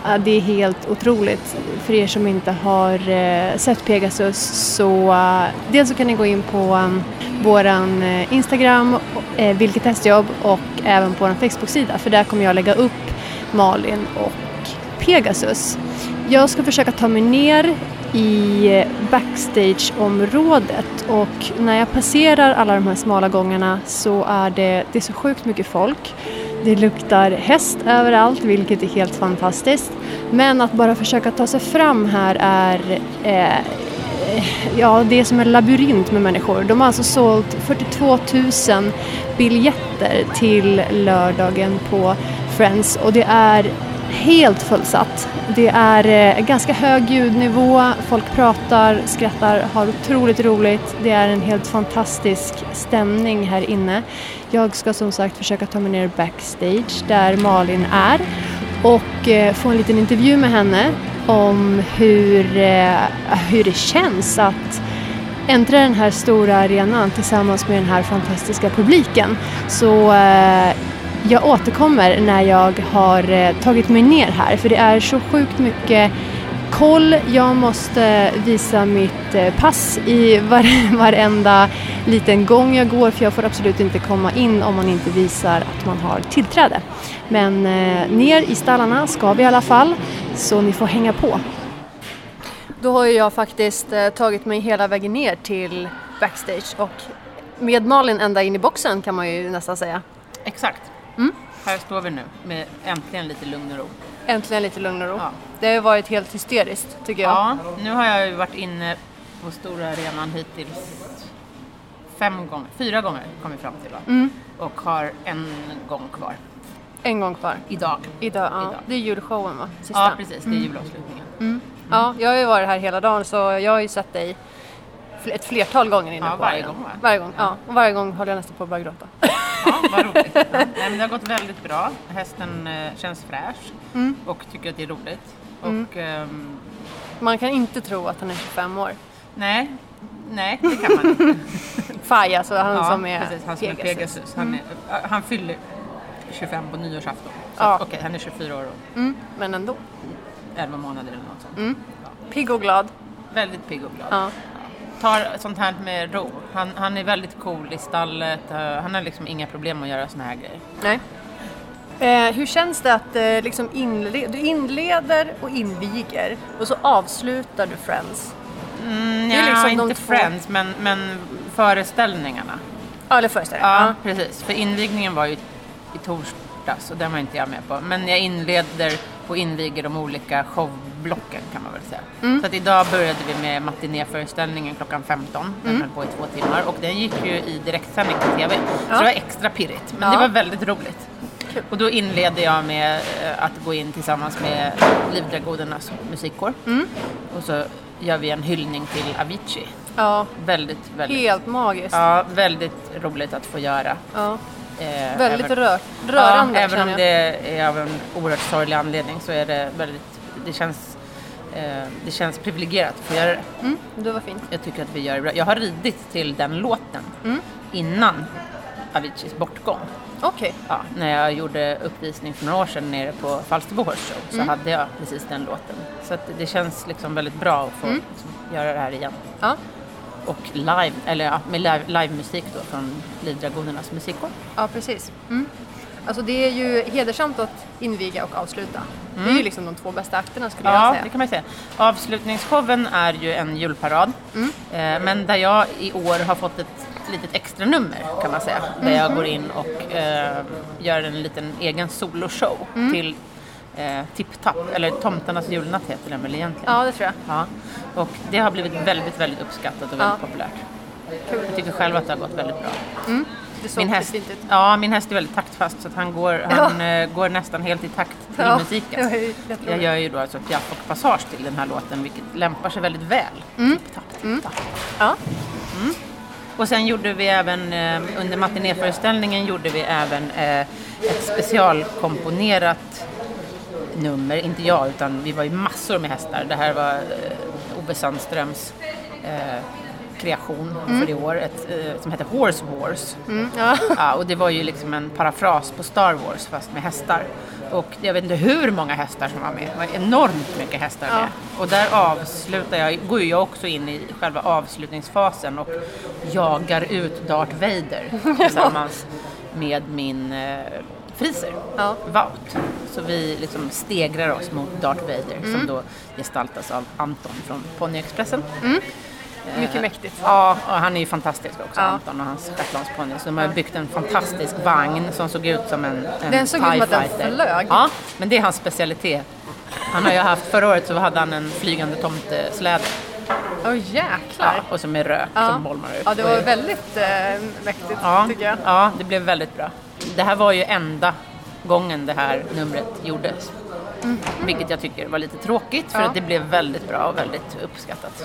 Speaker 1: Ja, Det är helt otroligt. För er som inte har eh, sett Pegasus så eh, dels så kan ni gå in på um, våran eh, Instagram, eh, Vilket hästjobb och även på vår Facebook-sida för där kommer jag lägga upp Malin och Pegasus. Jag ska försöka ta mig ner i eh, backstageområdet och när jag passerar alla de här smala gångarna så är det, det är så sjukt mycket folk. Det luktar häst överallt vilket är helt fantastiskt. Men att bara försöka ta sig fram här är eh, ja, det är som en labyrint med människor. De har alltså sålt 42 000 biljetter till lördagen på Friends och det är helt fullsatt. Det är eh, ganska hög ljudnivå, folk pratar, skrattar, har otroligt roligt. Det är en helt fantastisk stämning här inne. Jag ska som sagt försöka ta mig ner backstage där Malin är och eh, få en liten intervju med henne om hur, eh, hur det känns att äntra den här stora arenan tillsammans med den här fantastiska publiken. Så eh, jag återkommer när jag har eh, tagit mig ner här för det är så sjukt mycket koll. Jag måste visa mitt eh, pass i var, varenda liten gång jag går för jag får absolut inte komma in om man inte visar att man har tillträde. Men eh, ner i stallarna ska vi i alla fall så ni får hänga på. Då har jag faktiskt tagit mig hela vägen ner till backstage och med Malin ända in i boxen kan man ju nästan säga.
Speaker 2: Exakt.
Speaker 1: Mm.
Speaker 2: Här står vi nu med äntligen lite lugn och ro.
Speaker 1: Äntligen lite lugn och ro.
Speaker 2: Ja.
Speaker 1: Det har ju varit helt hysteriskt tycker jag.
Speaker 2: Ja, nu har jag ju varit inne på stora arenan hittills fem gånger, fyra gånger kom vi fram till va?
Speaker 1: Mm.
Speaker 2: Och har en gång kvar.
Speaker 1: En gång kvar.
Speaker 2: Idag.
Speaker 1: Idag, ja.
Speaker 2: Idag.
Speaker 1: Det är julshowen va? Sista.
Speaker 2: Ja precis, det är julavslutningen.
Speaker 1: Ja, jag har ju varit här hela dagen så jag har ju sett dig ett flertal gånger inne
Speaker 2: Ja,
Speaker 1: på
Speaker 2: varje gång, va?
Speaker 1: Varje gång, ja. Och varje gång håller jag nästan på att börja gråta.
Speaker 2: Ja, vad roligt. Ja. Nej, men det har gått väldigt bra. Hästen eh, känns fräsch
Speaker 1: Mm.
Speaker 2: och tycker att det är roligt. Och ehm,
Speaker 1: Man kan inte tro att han är 25 år.
Speaker 2: nej, nej det kan man inte.
Speaker 1: Faj alltså, han
Speaker 2: Ja,
Speaker 1: som är
Speaker 2: precis, han som är Pegasus. Han, är, äh, han fyller 25 på nyårsafton. Så
Speaker 1: Ja.
Speaker 2: okej, han är 24 år och
Speaker 1: Mm, men ändå.
Speaker 2: 11 månader eller något sånt.
Speaker 1: Mm. Pigg och glad.
Speaker 2: Väldigt pigg och glad.
Speaker 1: Ja.
Speaker 2: Tar sånt här med ro. Han, han är väldigt cool i stallet. eh, han har liksom inga problem att göra såna här grejer.
Speaker 1: Nej. Eh, hur känns det att eh, liksom inle- du inleder och inviger och så avslutar du Friends?
Speaker 2: Mm,
Speaker 1: Det är
Speaker 2: ja,
Speaker 1: liksom
Speaker 2: inte
Speaker 1: två-
Speaker 2: Friends, men, men föreställningarna.
Speaker 1: Ja, eller föreställningen.
Speaker 2: Ja, precis. För invigningen var ju i torsdags och den var inte jag med på. Men jag inleder och inviger de olika showblocken kan man väl säga.
Speaker 1: Mm.
Speaker 2: Så att idag började vi med matinéföreställningen klockan 15. Den
Speaker 1: Mm.
Speaker 2: höll på i två timmar och den gick ju i direktsändning på TV. Så
Speaker 1: Ja.
Speaker 2: det var extra pirrigt. Men
Speaker 1: Ja.
Speaker 2: det var väldigt roligt. Och då inledde jag med eh, att gå in tillsammans med Livdragonernas musikkår.
Speaker 1: Mm.
Speaker 2: Och så gör vi en hyllning till Avicii.
Speaker 1: Ja,
Speaker 2: Väldigt, väldigt
Speaker 1: helt magiskt.
Speaker 2: Ja, väldigt roligt att få göra.
Speaker 1: Ja.
Speaker 2: Eh,
Speaker 1: Väldigt
Speaker 2: även,
Speaker 1: rör, rörande
Speaker 2: ja, även om det är av en oerhört sorglig anledning så är det väldigt, det känns, eh, det känns privilegierat att få göra det.
Speaker 1: Mm, det var fint.
Speaker 2: Jag tycker att vi gör det bra. Jag har ridit till den låten
Speaker 1: Mm.
Speaker 2: innan Aviciis bortgång.
Speaker 1: Okej.
Speaker 2: Ja, när jag gjorde uppvisning för några år sedan nere på Falsterbo Horse Show så
Speaker 1: Mm.
Speaker 2: hade jag precis den låten. Så det känns liksom väldigt bra att få
Speaker 1: Mm.
Speaker 2: liksom, göra det här igen.
Speaker 1: Ja.
Speaker 2: Och live, eller ja, med live, livemusik då från Livdragonernas musikkår.
Speaker 1: ja, precis. Mm. Alltså det är ju hedersamt att inviga och avsluta. Det är ju liksom de två bästa akterna skulle jag
Speaker 2: Ja,
Speaker 1: säga.
Speaker 2: det kan man säga. Avslutningsshowen är ju en julparad.
Speaker 1: Mm.
Speaker 2: Eh, men där jag i år har fått ett litet extra nummer kan man säga. Där jag går in och eh, gör en liten egen soloshow
Speaker 1: Mm.
Speaker 2: till eh, Tipp Tapp, eller Tomtarnas julnatt heter den väl egentligen.
Speaker 1: Ja, det tror jag.
Speaker 2: Ja. Och det har blivit väldigt, väldigt uppskattat och väldigt
Speaker 1: Ja.
Speaker 2: populärt. Jag tycker själv att det har gått väldigt bra.
Speaker 1: Såg
Speaker 2: Min häst, ja, min häst är väldigt taktfast så att han, går, han eh, går nästan helt i takt till
Speaker 1: Ja,
Speaker 2: musiken.
Speaker 1: ju jätteroligt.
Speaker 2: Jag gör ju då alltså piaff och passage till den här låten vilket lämpar sig väldigt väl. Tipp, tapp, tipp, tapp.
Speaker 1: Ja.
Speaker 2: Och sen gjorde vi även, eh, under matinéföreställningen gjorde vi även eh, ett specialkomponerat nummer, inte jag utan vi var ju massor med hästar. Det här var eh, Ove Sandströms eh, kreation för i år, ett, eh, som heter Horse Wars.
Speaker 1: Mm, ja.
Speaker 2: Ja, och det var ju liksom en parafras på Star Wars fast med hästar. Och jag vet inte hur många hästar som var med. Det var enormt mycket hästar
Speaker 1: Ja.
Speaker 2: med. Och där avslutar jag, går jag också in i själva avslutningsfasen och jagar ut Darth Vader tillsammans med min eh, friser,
Speaker 1: Ja.
Speaker 2: Vaut. Så vi liksom stegrar oss mot Darth Vader
Speaker 1: Mm.
Speaker 2: som då gestaltas av Anton från Ponyexpressen.
Speaker 1: Mycket mäktigt.
Speaker 2: Ja, och han är ju fantastisk också,
Speaker 1: Ja.
Speaker 2: Anton och hans shetlandsponny. Så de har byggt en fantastisk vagn som såg ut som en, en
Speaker 1: Den såg ut som att den flög.
Speaker 2: Ja, men det är hans specialitet. Han har ju haft, förra året så hade han en flygande tomtesläde.
Speaker 1: Åh
Speaker 2: Ja,
Speaker 1: jäklar.
Speaker 2: och så med rök
Speaker 1: Ja.
Speaker 2: som bolmar ut.
Speaker 1: Ja, det var väldigt eh, mäktigt
Speaker 2: ja,
Speaker 1: tycker jag.
Speaker 2: ja, det blev väldigt bra. Det här var ju enda gången det här numret gjordes. Vilket jag tycker var lite tråkigt för
Speaker 1: Mm. Ja. Mm.
Speaker 2: att det blev väldigt bra och väldigt uppskattat.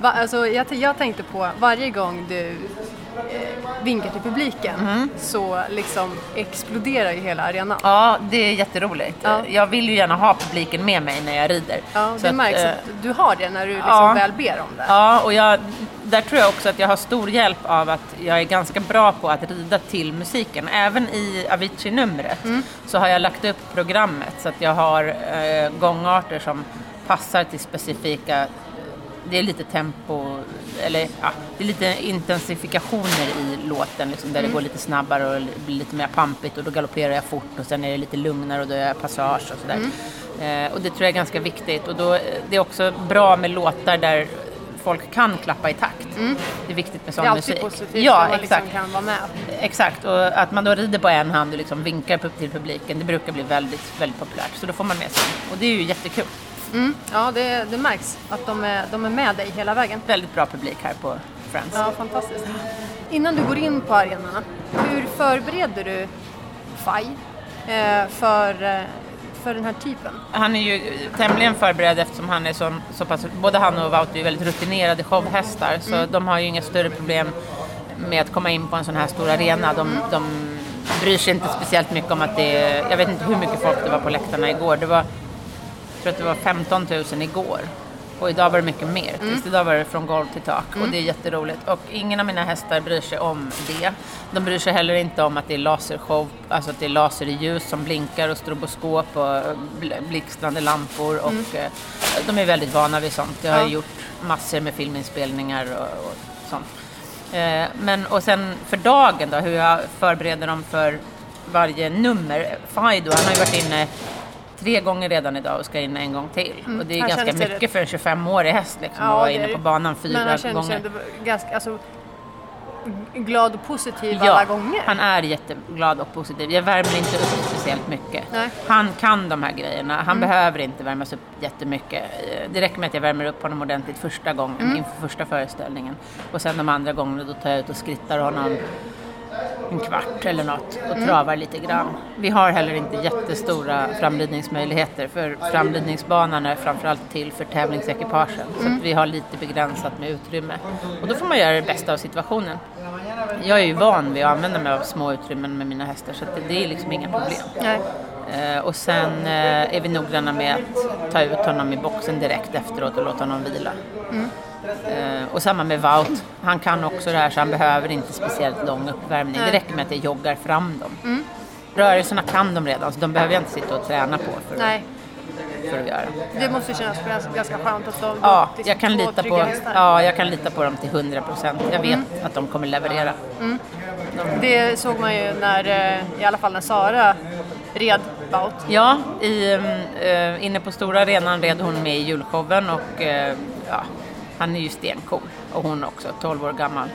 Speaker 1: Va, alltså, jag, jag tänkte på varje gång du eh, vinkar till publiken
Speaker 2: Mm.
Speaker 1: så liksom exploderar ju hela arenan.
Speaker 2: Ja, det är jätteroligt.
Speaker 1: Ja.
Speaker 2: Jag vill ju gärna ha publiken med mig när jag rider.
Speaker 1: Ja,
Speaker 2: Så
Speaker 1: det
Speaker 2: att,
Speaker 1: märks
Speaker 2: eh,
Speaker 1: att du har det när du liksom
Speaker 2: ja.
Speaker 1: väl ber om det.
Speaker 2: Ja, och jag, där tror jag också att jag har stor hjälp av att jag är ganska bra på att rida till musiken. Även i Avicii-numret
Speaker 1: Mm.
Speaker 2: så har jag lagt upp programmet så att jag har eh, gångarter som passar till specifika det är lite tempo, eller ja, det är lite intensifikationer i låten liksom, där det går lite snabbare och blir lite mer pampigt och då galopperar jag fort och sen är det lite lugnare och då gör jag passage och sådär. Eh, och det tror jag är ganska viktigt och då, det är också bra med låtar där folk kan klappa i takt. Det är viktigt med
Speaker 1: det
Speaker 2: sån
Speaker 1: är alltid
Speaker 2: musik.
Speaker 1: positivt
Speaker 2: ja,
Speaker 1: man
Speaker 2: exakt.
Speaker 1: liksom kan vara med.
Speaker 2: Exakt, och att man då rider på en hand och liksom vinkar till publiken, det brukar bli väldigt, väldigt populärt. Så då får man med sig. Och det är ju jättekul.
Speaker 1: Mm. Ja, det, det märks att de är, de är med dig hela vägen.
Speaker 2: Väldigt bra publik här på Friends.
Speaker 1: Ja, fantastiskt. Innan du går in på arenorna, hur förbereder du FAI eh, för, eh, för den här typen?
Speaker 2: Han är ju tämligen förberedd eftersom han är så, så pass, både han och Wout är väldigt rutinerade showhästar så
Speaker 1: Mm.
Speaker 2: de har ju inga större problem med att komma in på en sån här stor arena. De, de bryr sig inte speciellt mycket om att det är, jag vet inte hur mycket folk det var på läktarna igår. Det var, tror att det var 15 000 igår. Och idag var det mycket mer.
Speaker 1: Mm.
Speaker 2: Idag var det från golv till tak. Och det är jätteroligt. Och ingen av mina hästar bryr sig om det. De bryr sig heller inte om att det är lasershow, alltså att det är laser i ljus som blinkar och stroboskop och bl- blixtrande lampor. Och eh, de är väldigt vana vid sånt. Jag har
Speaker 1: Ja.
Speaker 2: gjort massor med filminspelningar och, och sånt. Eh, men och sen för dagen då, hur jag förbereder dem för varje nummer. Fido, han har ju varit inne tre gånger redan idag och ska in en gång till. Och det är
Speaker 1: Han
Speaker 2: ganska mycket för en 25-årig häst liksom,
Speaker 1: Ja,
Speaker 2: att vara
Speaker 1: det
Speaker 2: inne
Speaker 1: det.
Speaker 2: på banan
Speaker 1: Men
Speaker 2: fyra
Speaker 1: han känner sig
Speaker 2: gånger.
Speaker 1: ändå ganska, alltså, glad och positiv alla gånger.
Speaker 2: han är jätteglad och positiv. Jag värmer inte upp speciellt mycket.
Speaker 1: Nej.
Speaker 2: Han kan de här grejerna. Han
Speaker 1: Mm.
Speaker 2: behöver inte värmas upp jättemycket. Det räcker med att jag värmer upp honom ordentligt första gången
Speaker 1: Mm.
Speaker 2: inför första föreställningen. Och sen de andra gångerna då tar jag ut och skrittar honom en kvart eller något och
Speaker 1: Mm.
Speaker 2: travar lite grann. Vi har heller inte jättestora framridningsmöjligheter för framridningsbanan är framförallt till för tävlingsekipagen. Så
Speaker 1: Mm.
Speaker 2: att vi har lite begränsat med utrymme. Och då får man göra det bästa av situationen. Jag är ju van vid att använda mig av små utrymmen med mina hästar så det, är liksom inga problem.
Speaker 1: Nej.
Speaker 2: Eh, och sen eh, är vi noggranna med att ta ut honom i boxen direkt efteråt och låta honom vila. Eh, och samma med Wout. Han kan också det här så han behöver inte speciellt lång uppvärmning. Det räcker med att jag joggar fram dem. Rörelserna kan de redan så de behöver jag inte sitta och träna på för,
Speaker 1: Nej,
Speaker 2: för att göra.
Speaker 1: det måste kännas ganska- skönt att de
Speaker 2: Ja,
Speaker 1: liksom
Speaker 2: jag kan, lita på, ja, jag kan lita på dem till 100 procent. Jag vet att de kommer leverera.
Speaker 1: Det såg man ju när, eh, i alla fall när Sara red Bout.
Speaker 2: Ja, i, eh, inne på stora arenan red hon med i julshowen och eh, ja, han är ju stencool. Och hon också, 12 år gammal.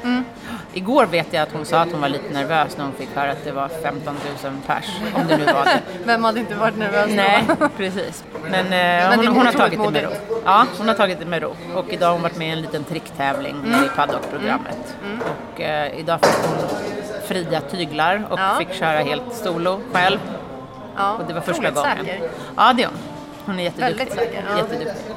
Speaker 2: Igår vet jag att hon sa att hon var lite nervös när hon fick höra att det var 15 000 pers, om det nu var det.
Speaker 1: Vem hade inte varit nervös
Speaker 2: Nej,
Speaker 1: då?
Speaker 2: precis. Men, eh,
Speaker 1: är
Speaker 2: hon, hon har tagit det med ro.
Speaker 1: modigt.
Speaker 2: Ja, hon har tagit det med ro. Och idag har hon varit med i en liten tricktävling
Speaker 1: Mm.
Speaker 2: i paddockprogrammet. Och eh, idag fick hon fria tyglar och
Speaker 1: Ja.
Speaker 2: fick köra helt solo själv.
Speaker 1: Ja,
Speaker 2: Och det var första gången.
Speaker 1: säker.
Speaker 2: Ja, det är hon. Hon är jätteduktig.
Speaker 1: Väldigt säker, ja.
Speaker 2: jätteduktig.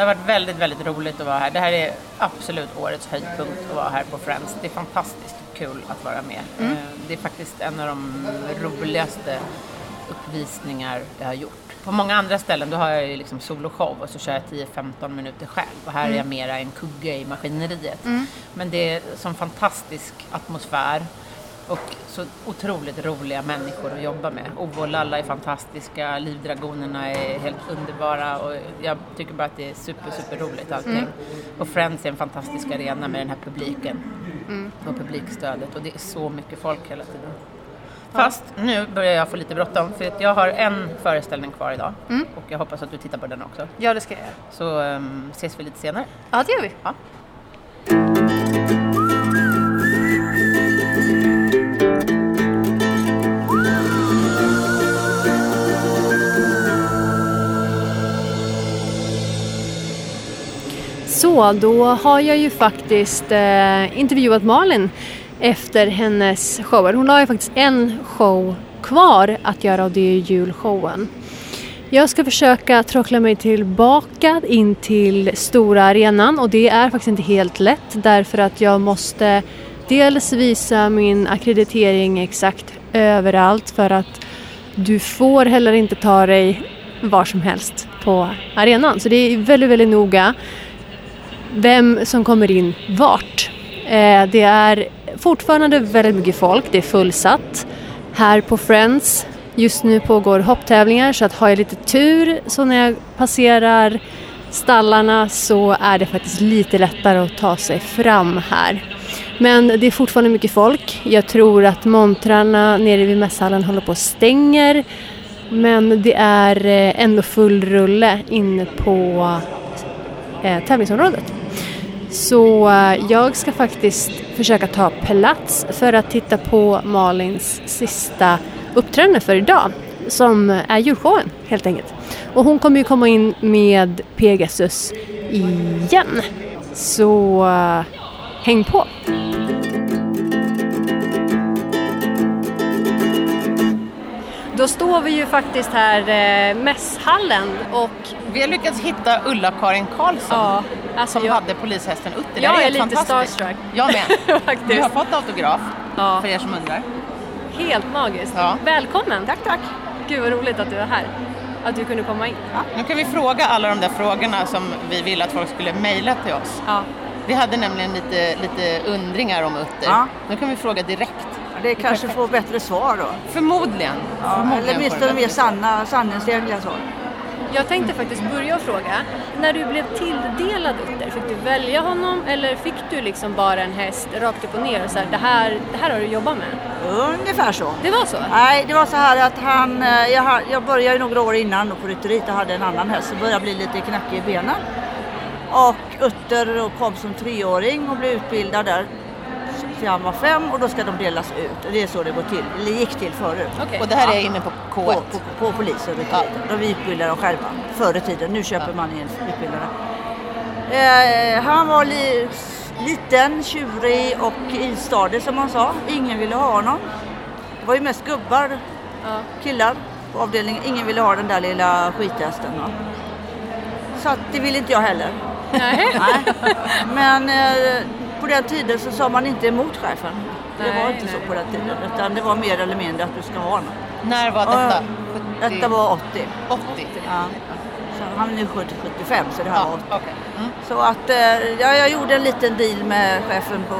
Speaker 2: Det har varit väldigt, väldigt roligt att vara här. Det här är absolut årets höjdpunkt att vara här på Friends. Det är fantastiskt kul att vara med.
Speaker 1: Mm.
Speaker 2: Eh, Det är faktiskt en av de roligaste uppvisningar jag har gjort. På många andra ställen då har jag ju liksom soloshow och så kör jag 10-15 minuter själv. Och här är
Speaker 1: Mm.
Speaker 2: jag mera en kugge i maskineriet. Men det är som fantastisk atmosfär och så otroligt roliga människor att jobba med. Ove och Lalla är fantastiska, Livdragonerna är helt underbara och jag tycker bara att det är super, super roligt allting. Och Friends är en fantastisk arena med den här publiken och publikstödet och det är så mycket folk hela tiden. Fast nu börjar jag få lite bråttom för att jag har en föreställning kvar idag och jag hoppas att du tittar på den också.
Speaker 1: Ja, det ska jag göra.
Speaker 2: Så um, ses vi lite senare.
Speaker 1: Ja, det gör vi.
Speaker 2: Ja.
Speaker 1: Så, då har jag ju faktiskt eh, intervjuat Malin efter hennes shower. Hon har ju faktiskt en show kvar att göra och det är julshowen. Jag ska försöka trockla mig tillbaka in till stora arenan och det är faktiskt inte helt lätt därför att jag måste dels visa min akkreditering exakt överallt för att du får heller inte ta dig var som helst på arenan. Så det är väldigt, väldigt noga vem som kommer in vart. Eh, det är fortfarande väldigt mycket folk, det är fullsatt. Här på Friends, just nu pågår hopptävlingar så att har jag lite tur så när jag passerar stallarna så är det faktiskt lite lättare att ta sig fram här. Men det är fortfarande mycket folk. Jag tror att montrarna nere vid mässhallen håller på att stänger. Men det är eh, ändå full rulle inne på eh, tävlingsområdet. Så eh, jag ska faktiskt försöka ta plats för att titta på Malins sista uppträdande för idag som är julshowen helt enkelt. Och hon kommer ju komma in med Pegasus igen. Så eh, häng på! Då står vi ju faktiskt här eh, mässhallen och
Speaker 2: Vi har lyckats hitta Ulla-Karin Karlsson
Speaker 1: ja, alltså
Speaker 2: som
Speaker 1: jag,
Speaker 2: hade polishästen Utter.
Speaker 1: Jag är
Speaker 2: helt
Speaker 1: lite starstruck.
Speaker 2: Jag med. Vi har
Speaker 1: faktiskt.
Speaker 2: fått autograf
Speaker 1: Ja,
Speaker 2: för er som undrar.
Speaker 1: helt magiskt.
Speaker 2: Ja.
Speaker 1: Välkommen! Tack, tack! Gud vad roligt att du är här. Att du kunde komma in.
Speaker 2: Nu kan vi fråga alla de där frågorna som vi ville att folk skulle mejla till oss.
Speaker 1: Ja.
Speaker 2: Vi hade nämligen lite, lite undringar om Utter.
Speaker 7: Ja.
Speaker 2: Nu kan vi fråga direkt.
Speaker 7: Det kanske får bättre svar då.
Speaker 2: Förmodligen.
Speaker 7: Ja,
Speaker 2: Förmodligen
Speaker 7: eller åtminstone mer sanna, sanningsenliga svar.
Speaker 1: Jag tänkte faktiskt börja och fråga, när du blev tilldelad Utter, fick du välja honom eller fick du liksom bara en häst rakt upp och ner och så här, det här, det här har du jobbat med?
Speaker 7: Ungefär så.
Speaker 1: Det var så?
Speaker 7: Nej, det var så här att han, eh, jag, jag började några år innan på rytteriet och hade en annan häst som började bli lite knackig i benen. Och Utter kom som treåring och blev utbildad där till han var fem och då ska de delas ut. Det är så det går till, eller gick till förut.
Speaker 1: Okej.
Speaker 2: Och det här är inne på K1.
Speaker 7: På, på, på polisen och rytteriet. De utbildar dem själva förr i tiden. Nu köper man in utbildare. Eh, han var li, liten, tjurig och istadig som man sa. Ingen ville ha honom. Det var ju mest gubbar,
Speaker 1: Ja.
Speaker 7: killar på avdelningen. Ingen ville ha den där lilla skithästen. Va? Så att det ville inte jag heller.
Speaker 1: Nej.
Speaker 7: Nej. Men eh, på den tiden så sa man inte emot chefen. Det
Speaker 1: Nej,
Speaker 7: var inte
Speaker 1: nej.
Speaker 7: så på den tiden. Utan det var mer eller mindre att du ska ha honom.
Speaker 2: När var detta? 70?
Speaker 7: Detta var 80.
Speaker 2: 80?
Speaker 7: Ja. Så han är nu 70, 75 så det här
Speaker 2: Ja,
Speaker 7: var 80.
Speaker 2: okej. Mm.
Speaker 7: Så att eh, ja, jag gjorde en liten deal med chefen på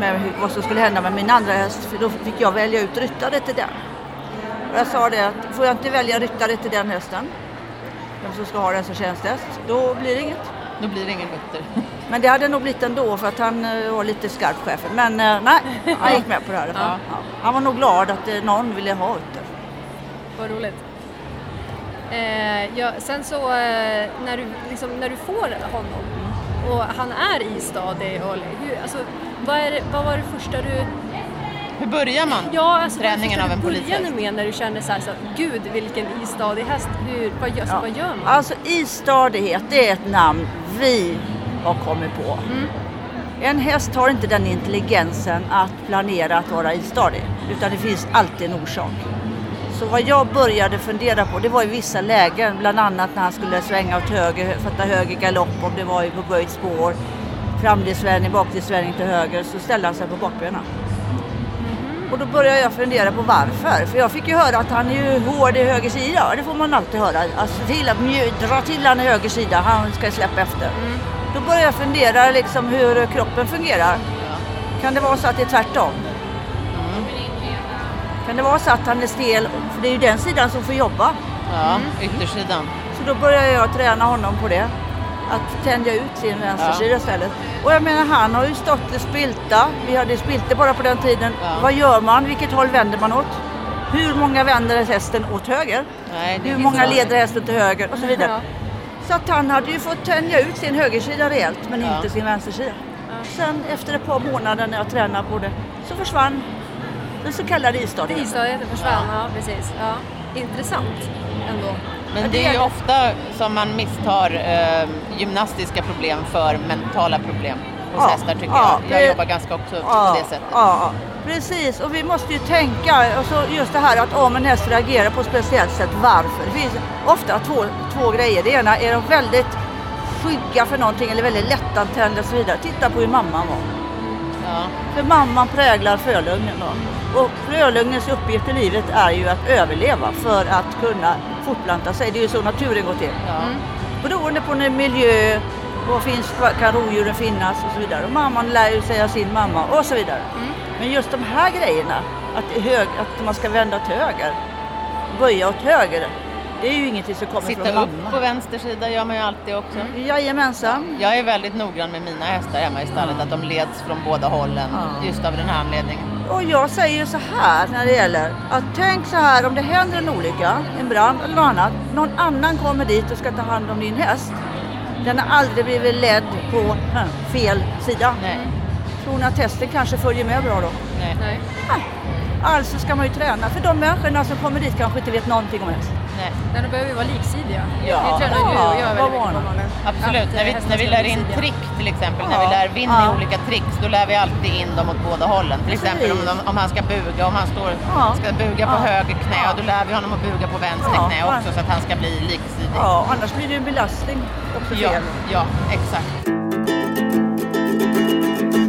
Speaker 7: med hur, vad som skulle hända med min andra häst. För då fick jag välja ut ryttare till den. Och jag sa det att får jag inte välja ryttare till den hästen, vem som ska ha den som tjänsthäst, då blir det inget.
Speaker 2: Då blir det ingen Utter.
Speaker 7: Men det hade nog blivit ändå för att han eh, var lite skarp chefen. Men eh, nej, han gick med på det här. Ja. Han var nog glad att eh, någon ville ha Utter.
Speaker 1: Vad roligt. Eh, ja, sen så eh, när, du, liksom, när du får honom och han är istadig och hur, alltså, vad, är, vad var det första du...
Speaker 2: Hur börjar man?
Speaker 1: Ja, alltså, vad
Speaker 2: Träningen av en
Speaker 1: du började
Speaker 2: polishäst.
Speaker 1: med när du kände så här, så, gud vilken istadig häst, hur, vad, gör, alltså, vad gör man?
Speaker 7: Alltså istadighet, det är ett namn vi har kommit på. En häst har inte den intelligensen att planera att vara istadig. Utan det finns alltid en orsak. Så vad jag började fundera på, det var i vissa lägen, bland annat när han skulle svänga åt höger, fatta höger galopp, om det var på böjt spår, framledsvändning, bakledsvändning till höger, så ställde han sig på bakbenen. Och då började jag fundera på varför. För jag fick ju höra att han är ju hård i höger sida. Det får man alltid höra. Alltså till dra till han i höger sida, han ska släppa efter. Då började jag fundera liksom hur kroppen fungerar. Kan det vara så att det är tvärtom? Kan det vara så att han är stel? För det är ju den sidan som får jobba.
Speaker 2: Ja, yttersidan.
Speaker 7: Så då började jag träna honom på det. Att tänja ut sin vänstersida istället. Och jag menar han har ju stått i spilta. Vi hade spilta bara på den tiden.
Speaker 2: Ja.
Speaker 7: Vad gör man? Vilket håll vänder man åt? Hur många vänder hästen åt höger?
Speaker 2: Nej,
Speaker 7: Hur många leder hästen till höger? Och så vidare.
Speaker 1: Ja.
Speaker 7: Så att han hade ju fått tänja ut sin högersida rejält men
Speaker 2: Ja.
Speaker 7: inte sin vänstersida. Sen efter ett par månader när jag tränade på det så försvann den så kallade istadigheten.
Speaker 1: Istadigheten försvann, ja. precis. Ja. Intressant ändå.
Speaker 2: Men det är ju ofta som man misstar eh, gymnastiska problem för mentala problem hos
Speaker 7: Ja,
Speaker 2: hästar tycker
Speaker 7: ja,
Speaker 2: jag. Jag jobbar ganska också
Speaker 7: Ja,
Speaker 2: på det sättet.
Speaker 7: ja, precis. Och vi måste ju tänka, alltså just det här att om en häst reagerar på ett speciellt sätt, varför? Det finns ofta två, två grejer. Det ena är de väldigt skygga för någonting eller väldigt lättantända och så vidare. Titta på hur mamman var.
Speaker 2: Ja.
Speaker 7: För mamman präglar frölungen då. Och frölungens uppgift i livet är ju att överleva för att kunna fortplanta sig. Det är ju så naturen går till.
Speaker 2: Ja.
Speaker 7: Beroende på en miljö, var finns, var kan rovdjuren finnas och så vidare. Och mamman lär ju sig av sin mamma och så vidare. Men just de här grejerna, att, hög, att man ska vända åt höger, böja åt höger, det är ju ingenting som kommer
Speaker 2: Sitta
Speaker 7: från
Speaker 2: upp
Speaker 7: mamma.
Speaker 2: på vänster sida gör man ju alltid också.
Speaker 7: Jajamensan.
Speaker 2: Jag är väldigt noggrann med mina hästar hemma i stallet, att de leds från båda hållen
Speaker 7: Ja.
Speaker 2: just av den här anledningen.
Speaker 7: Och jag säger så här när det gäller att tänk så här om det händer en olycka, en brand eller något annat. Någon annan kommer dit och ska ta hand om din häst. Den har aldrig blivit ledd på hm, fel sida.
Speaker 2: Nej,
Speaker 7: Tror ni att hästen kanske följer med bra då?
Speaker 2: nej.
Speaker 1: Nej.
Speaker 7: Alltså ska man ju träna för de människorna som kommer dit kanske inte vet någonting om häst.
Speaker 2: Nej.
Speaker 1: Nej, de behöver ju vara liksidiga.
Speaker 7: Ja.
Speaker 1: Det tränar du och jag
Speaker 7: Ja,
Speaker 1: väldigt mycket på? Malin.
Speaker 2: Absolut, när vi, när vi lär in
Speaker 1: liksidiga.
Speaker 2: trick till exempel,
Speaker 7: Ja.
Speaker 2: när vi lär Vinn i
Speaker 7: Ja.
Speaker 2: olika tricks, då lär vi alltid in dem åt båda hållen. Till
Speaker 7: Precis.
Speaker 2: exempel om, de, om han ska buga, om han står,
Speaker 7: Ja.
Speaker 2: ska buga på
Speaker 7: Ja.
Speaker 2: höger knä,
Speaker 7: Ja.
Speaker 2: då lär vi honom att buga på vänster
Speaker 7: Ja.
Speaker 2: knä också så att han ska bli liksidig.
Speaker 7: Ja, annars blir det en belastning också
Speaker 2: ja,
Speaker 7: fel.
Speaker 2: ja, exakt.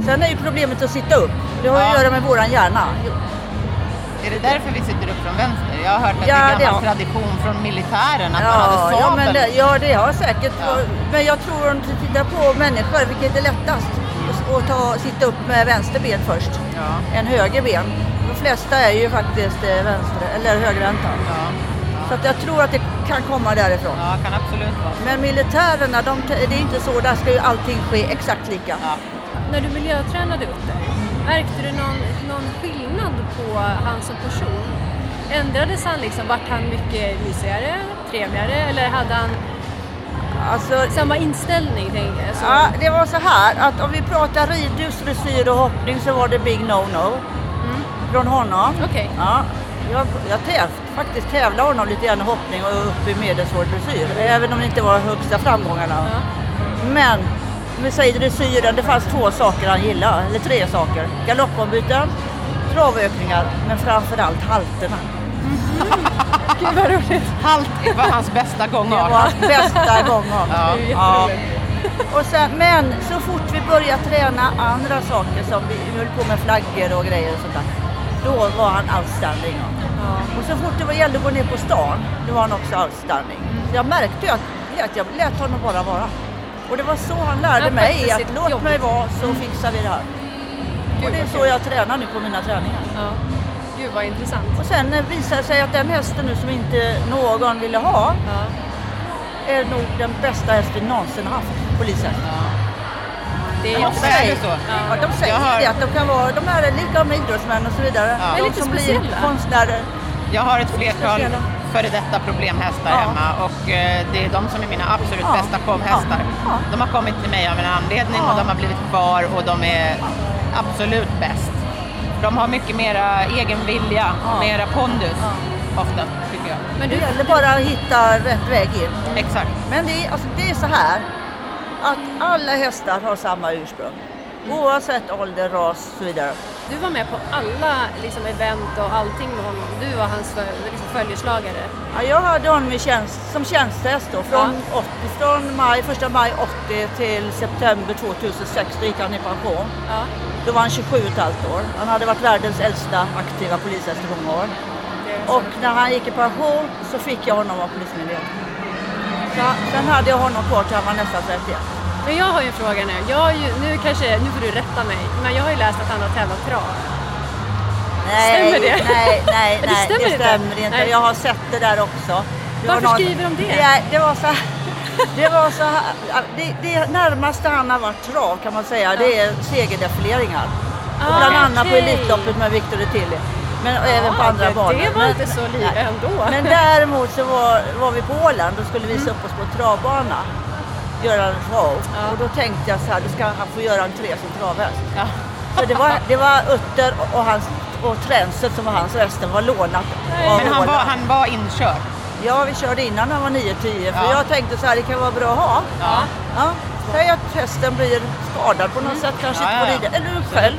Speaker 7: Sen är ju problemet att sitta upp. Det har ju
Speaker 2: Ja.
Speaker 7: att göra med våran hjärna.
Speaker 2: Är det därför vi sitter upp från vänster? Jag har hört att
Speaker 7: Ja,
Speaker 2: det är
Speaker 7: det
Speaker 2: gammal tradition från militären att man hade
Speaker 7: Ja,
Speaker 2: sabel.
Speaker 7: ja, men det, ja, det har säkert.
Speaker 2: Ja.
Speaker 7: Men jag tror om du tittar på människor, vilket är lättast? Att ta, sitta upp med vänster ben först,
Speaker 2: Ja.
Speaker 7: än höger ben. De flesta är ju faktiskt eh, vänster eller högerhänta.
Speaker 2: Ja.
Speaker 7: Så att jag tror att det kan komma därifrån.
Speaker 2: ja, kan absolut vara.
Speaker 7: Men militärerna, de, det är inte så. Där ska ju allting ske exakt lika.
Speaker 2: Ja.
Speaker 1: När du miljötränade Utter, märkte du någon, någon skillnad på han som person? Ändrades han liksom? Vart han mycket mysigare, trevligare eller hade han
Speaker 7: Alltså,
Speaker 1: samma inställning? Jag? Så,
Speaker 7: Ja, det var så här att om vi pratar ridhus, dressyr och hoppning så var det big no-no från honom.
Speaker 1: Okej.
Speaker 7: Ja, jag, jag täv, faktiskt tävlade honom lite grann i hoppning och upp i medelsvår dressyr, även om det inte var högsta framgångarna.
Speaker 1: Ja.
Speaker 7: Men om vi säger dressyren, det fanns två saker han gillade, eller tre saker. Galoppombyten, travökningar, men framförallt halterna.
Speaker 1: Gud vad roligt!
Speaker 2: Halt var hans bästa
Speaker 7: Det
Speaker 2: gångart.
Speaker 7: var hans bästa gångart.
Speaker 2: Ja.
Speaker 1: Det är
Speaker 7: Ja. Och sen, men så fort vi började träna andra saker som vi höll på med flaggor och grejer och sånt där. Då var han outstanding.
Speaker 1: Ja.
Speaker 7: Och så fort det var gällde att gå ner på stan, då var han också outstanding. Så jag märkte att att jag lät honom bara vara. Och det var så han lärde mig att låt
Speaker 1: jobb.
Speaker 7: mig vara så fixar vi det här.
Speaker 1: Gud,
Speaker 7: Och det är så jag tränar nu på mina träningar.
Speaker 1: Ja. Gud vad intressant.
Speaker 7: Och sen eh, visade det sig att den hästen nu som inte någon ville ha
Speaker 1: Ja.
Speaker 7: är nog den bästa hästen någonsin haft, polishäst.
Speaker 1: Det är
Speaker 7: Ja,
Speaker 2: Ofta är det så.
Speaker 7: Ja, de säger
Speaker 2: har-
Speaker 7: det att de kan vara, de här är lika med idrottsmän och så vidare.
Speaker 2: Ja.
Speaker 1: Det är
Speaker 7: De
Speaker 1: lite
Speaker 7: som blir
Speaker 1: speciella.
Speaker 7: konstnärer.
Speaker 2: Jag har ett flertal före detta problemhästar
Speaker 7: Ja.
Speaker 2: hemma och eh, det är de som är mina absolut
Speaker 7: Ja.
Speaker 2: bästa komhästar.
Speaker 7: Ja.
Speaker 2: De har kommit till mig av en anledning och de har blivit kvar och de är absolut bäst. De har mycket mera egen vilja,
Speaker 7: Ja.
Speaker 2: mera pondus ofta tycker jag.
Speaker 1: Men
Speaker 7: Det
Speaker 1: du,
Speaker 7: gäller bara att hitta rätt väg in.
Speaker 2: Exakt.
Speaker 7: Men det är, alltså, det är så här att alla hästar har samma ursprung. Oavsett ålder, ras och så vidare.
Speaker 1: du var med på alla liksom, event och allting med honom. Du var hans för, liksom, följeslagare.
Speaker 7: Ja, jag hade honom tjänst, som tjänstehäst då, från, 80, från maj, 1 maj 80 till september 2006. Då gick han i pension.
Speaker 1: Ja.
Speaker 7: Då var han 27 och ett halvt år. Han hade varit världens äldsta aktiva polishäst i många år.
Speaker 1: Det
Speaker 7: Och när han gick i pension så fick jag honom av Polismyndigheten. Så, sen hade jag honom kvar till han var nästan 31.
Speaker 1: Men jag har ju en fråga nu. Jag ju, nu, kanske, nu får du rätta mig, men jag har ju läst att han har tävlat trav.
Speaker 7: Nej,
Speaker 1: Stämmer det?
Speaker 7: Nej, nej,
Speaker 1: Det
Speaker 7: nej,
Speaker 1: stämmer
Speaker 7: det
Speaker 1: inte.
Speaker 7: stämmer inte.
Speaker 1: Nej.
Speaker 7: Jag har sett det där också. Det
Speaker 1: Varför
Speaker 7: var
Speaker 1: skriver de det?
Speaker 7: Det, det var så här, det var så här, det, det närmaste han har varit trav kan man säga, det är segerdefileringar. Och
Speaker 1: Ah,
Speaker 7: bland annat på. Elitloppet med Victor Tilly. Men även på
Speaker 1: Ja,
Speaker 7: andra
Speaker 1: det-
Speaker 7: banor.
Speaker 1: Det var
Speaker 7: Men-
Speaker 1: inte så lite
Speaker 7: nej.
Speaker 1: ändå.
Speaker 7: Men däremot så var, var vi på Åland och skulle visa upp oss på en travbana. Göra en show.
Speaker 1: Ja.
Speaker 7: Och då tänkte jag så här, då ska han få göra entré som travhäst.
Speaker 2: Ja.
Speaker 7: Så det var, det var Utter och, och, hans, och Tränset som var hans och resten var lånat
Speaker 2: Men han var, han var inkörd.
Speaker 7: Ja, vi körde innan han var 9-10 för
Speaker 2: Ja.
Speaker 7: jag tänkte så här, det kan vara bra att ha.
Speaker 2: Ja.
Speaker 7: Ja. Säg att hästen blir skadad på något sätt, kanske
Speaker 2: Ja,
Speaker 7: inte får rida. Eller själv.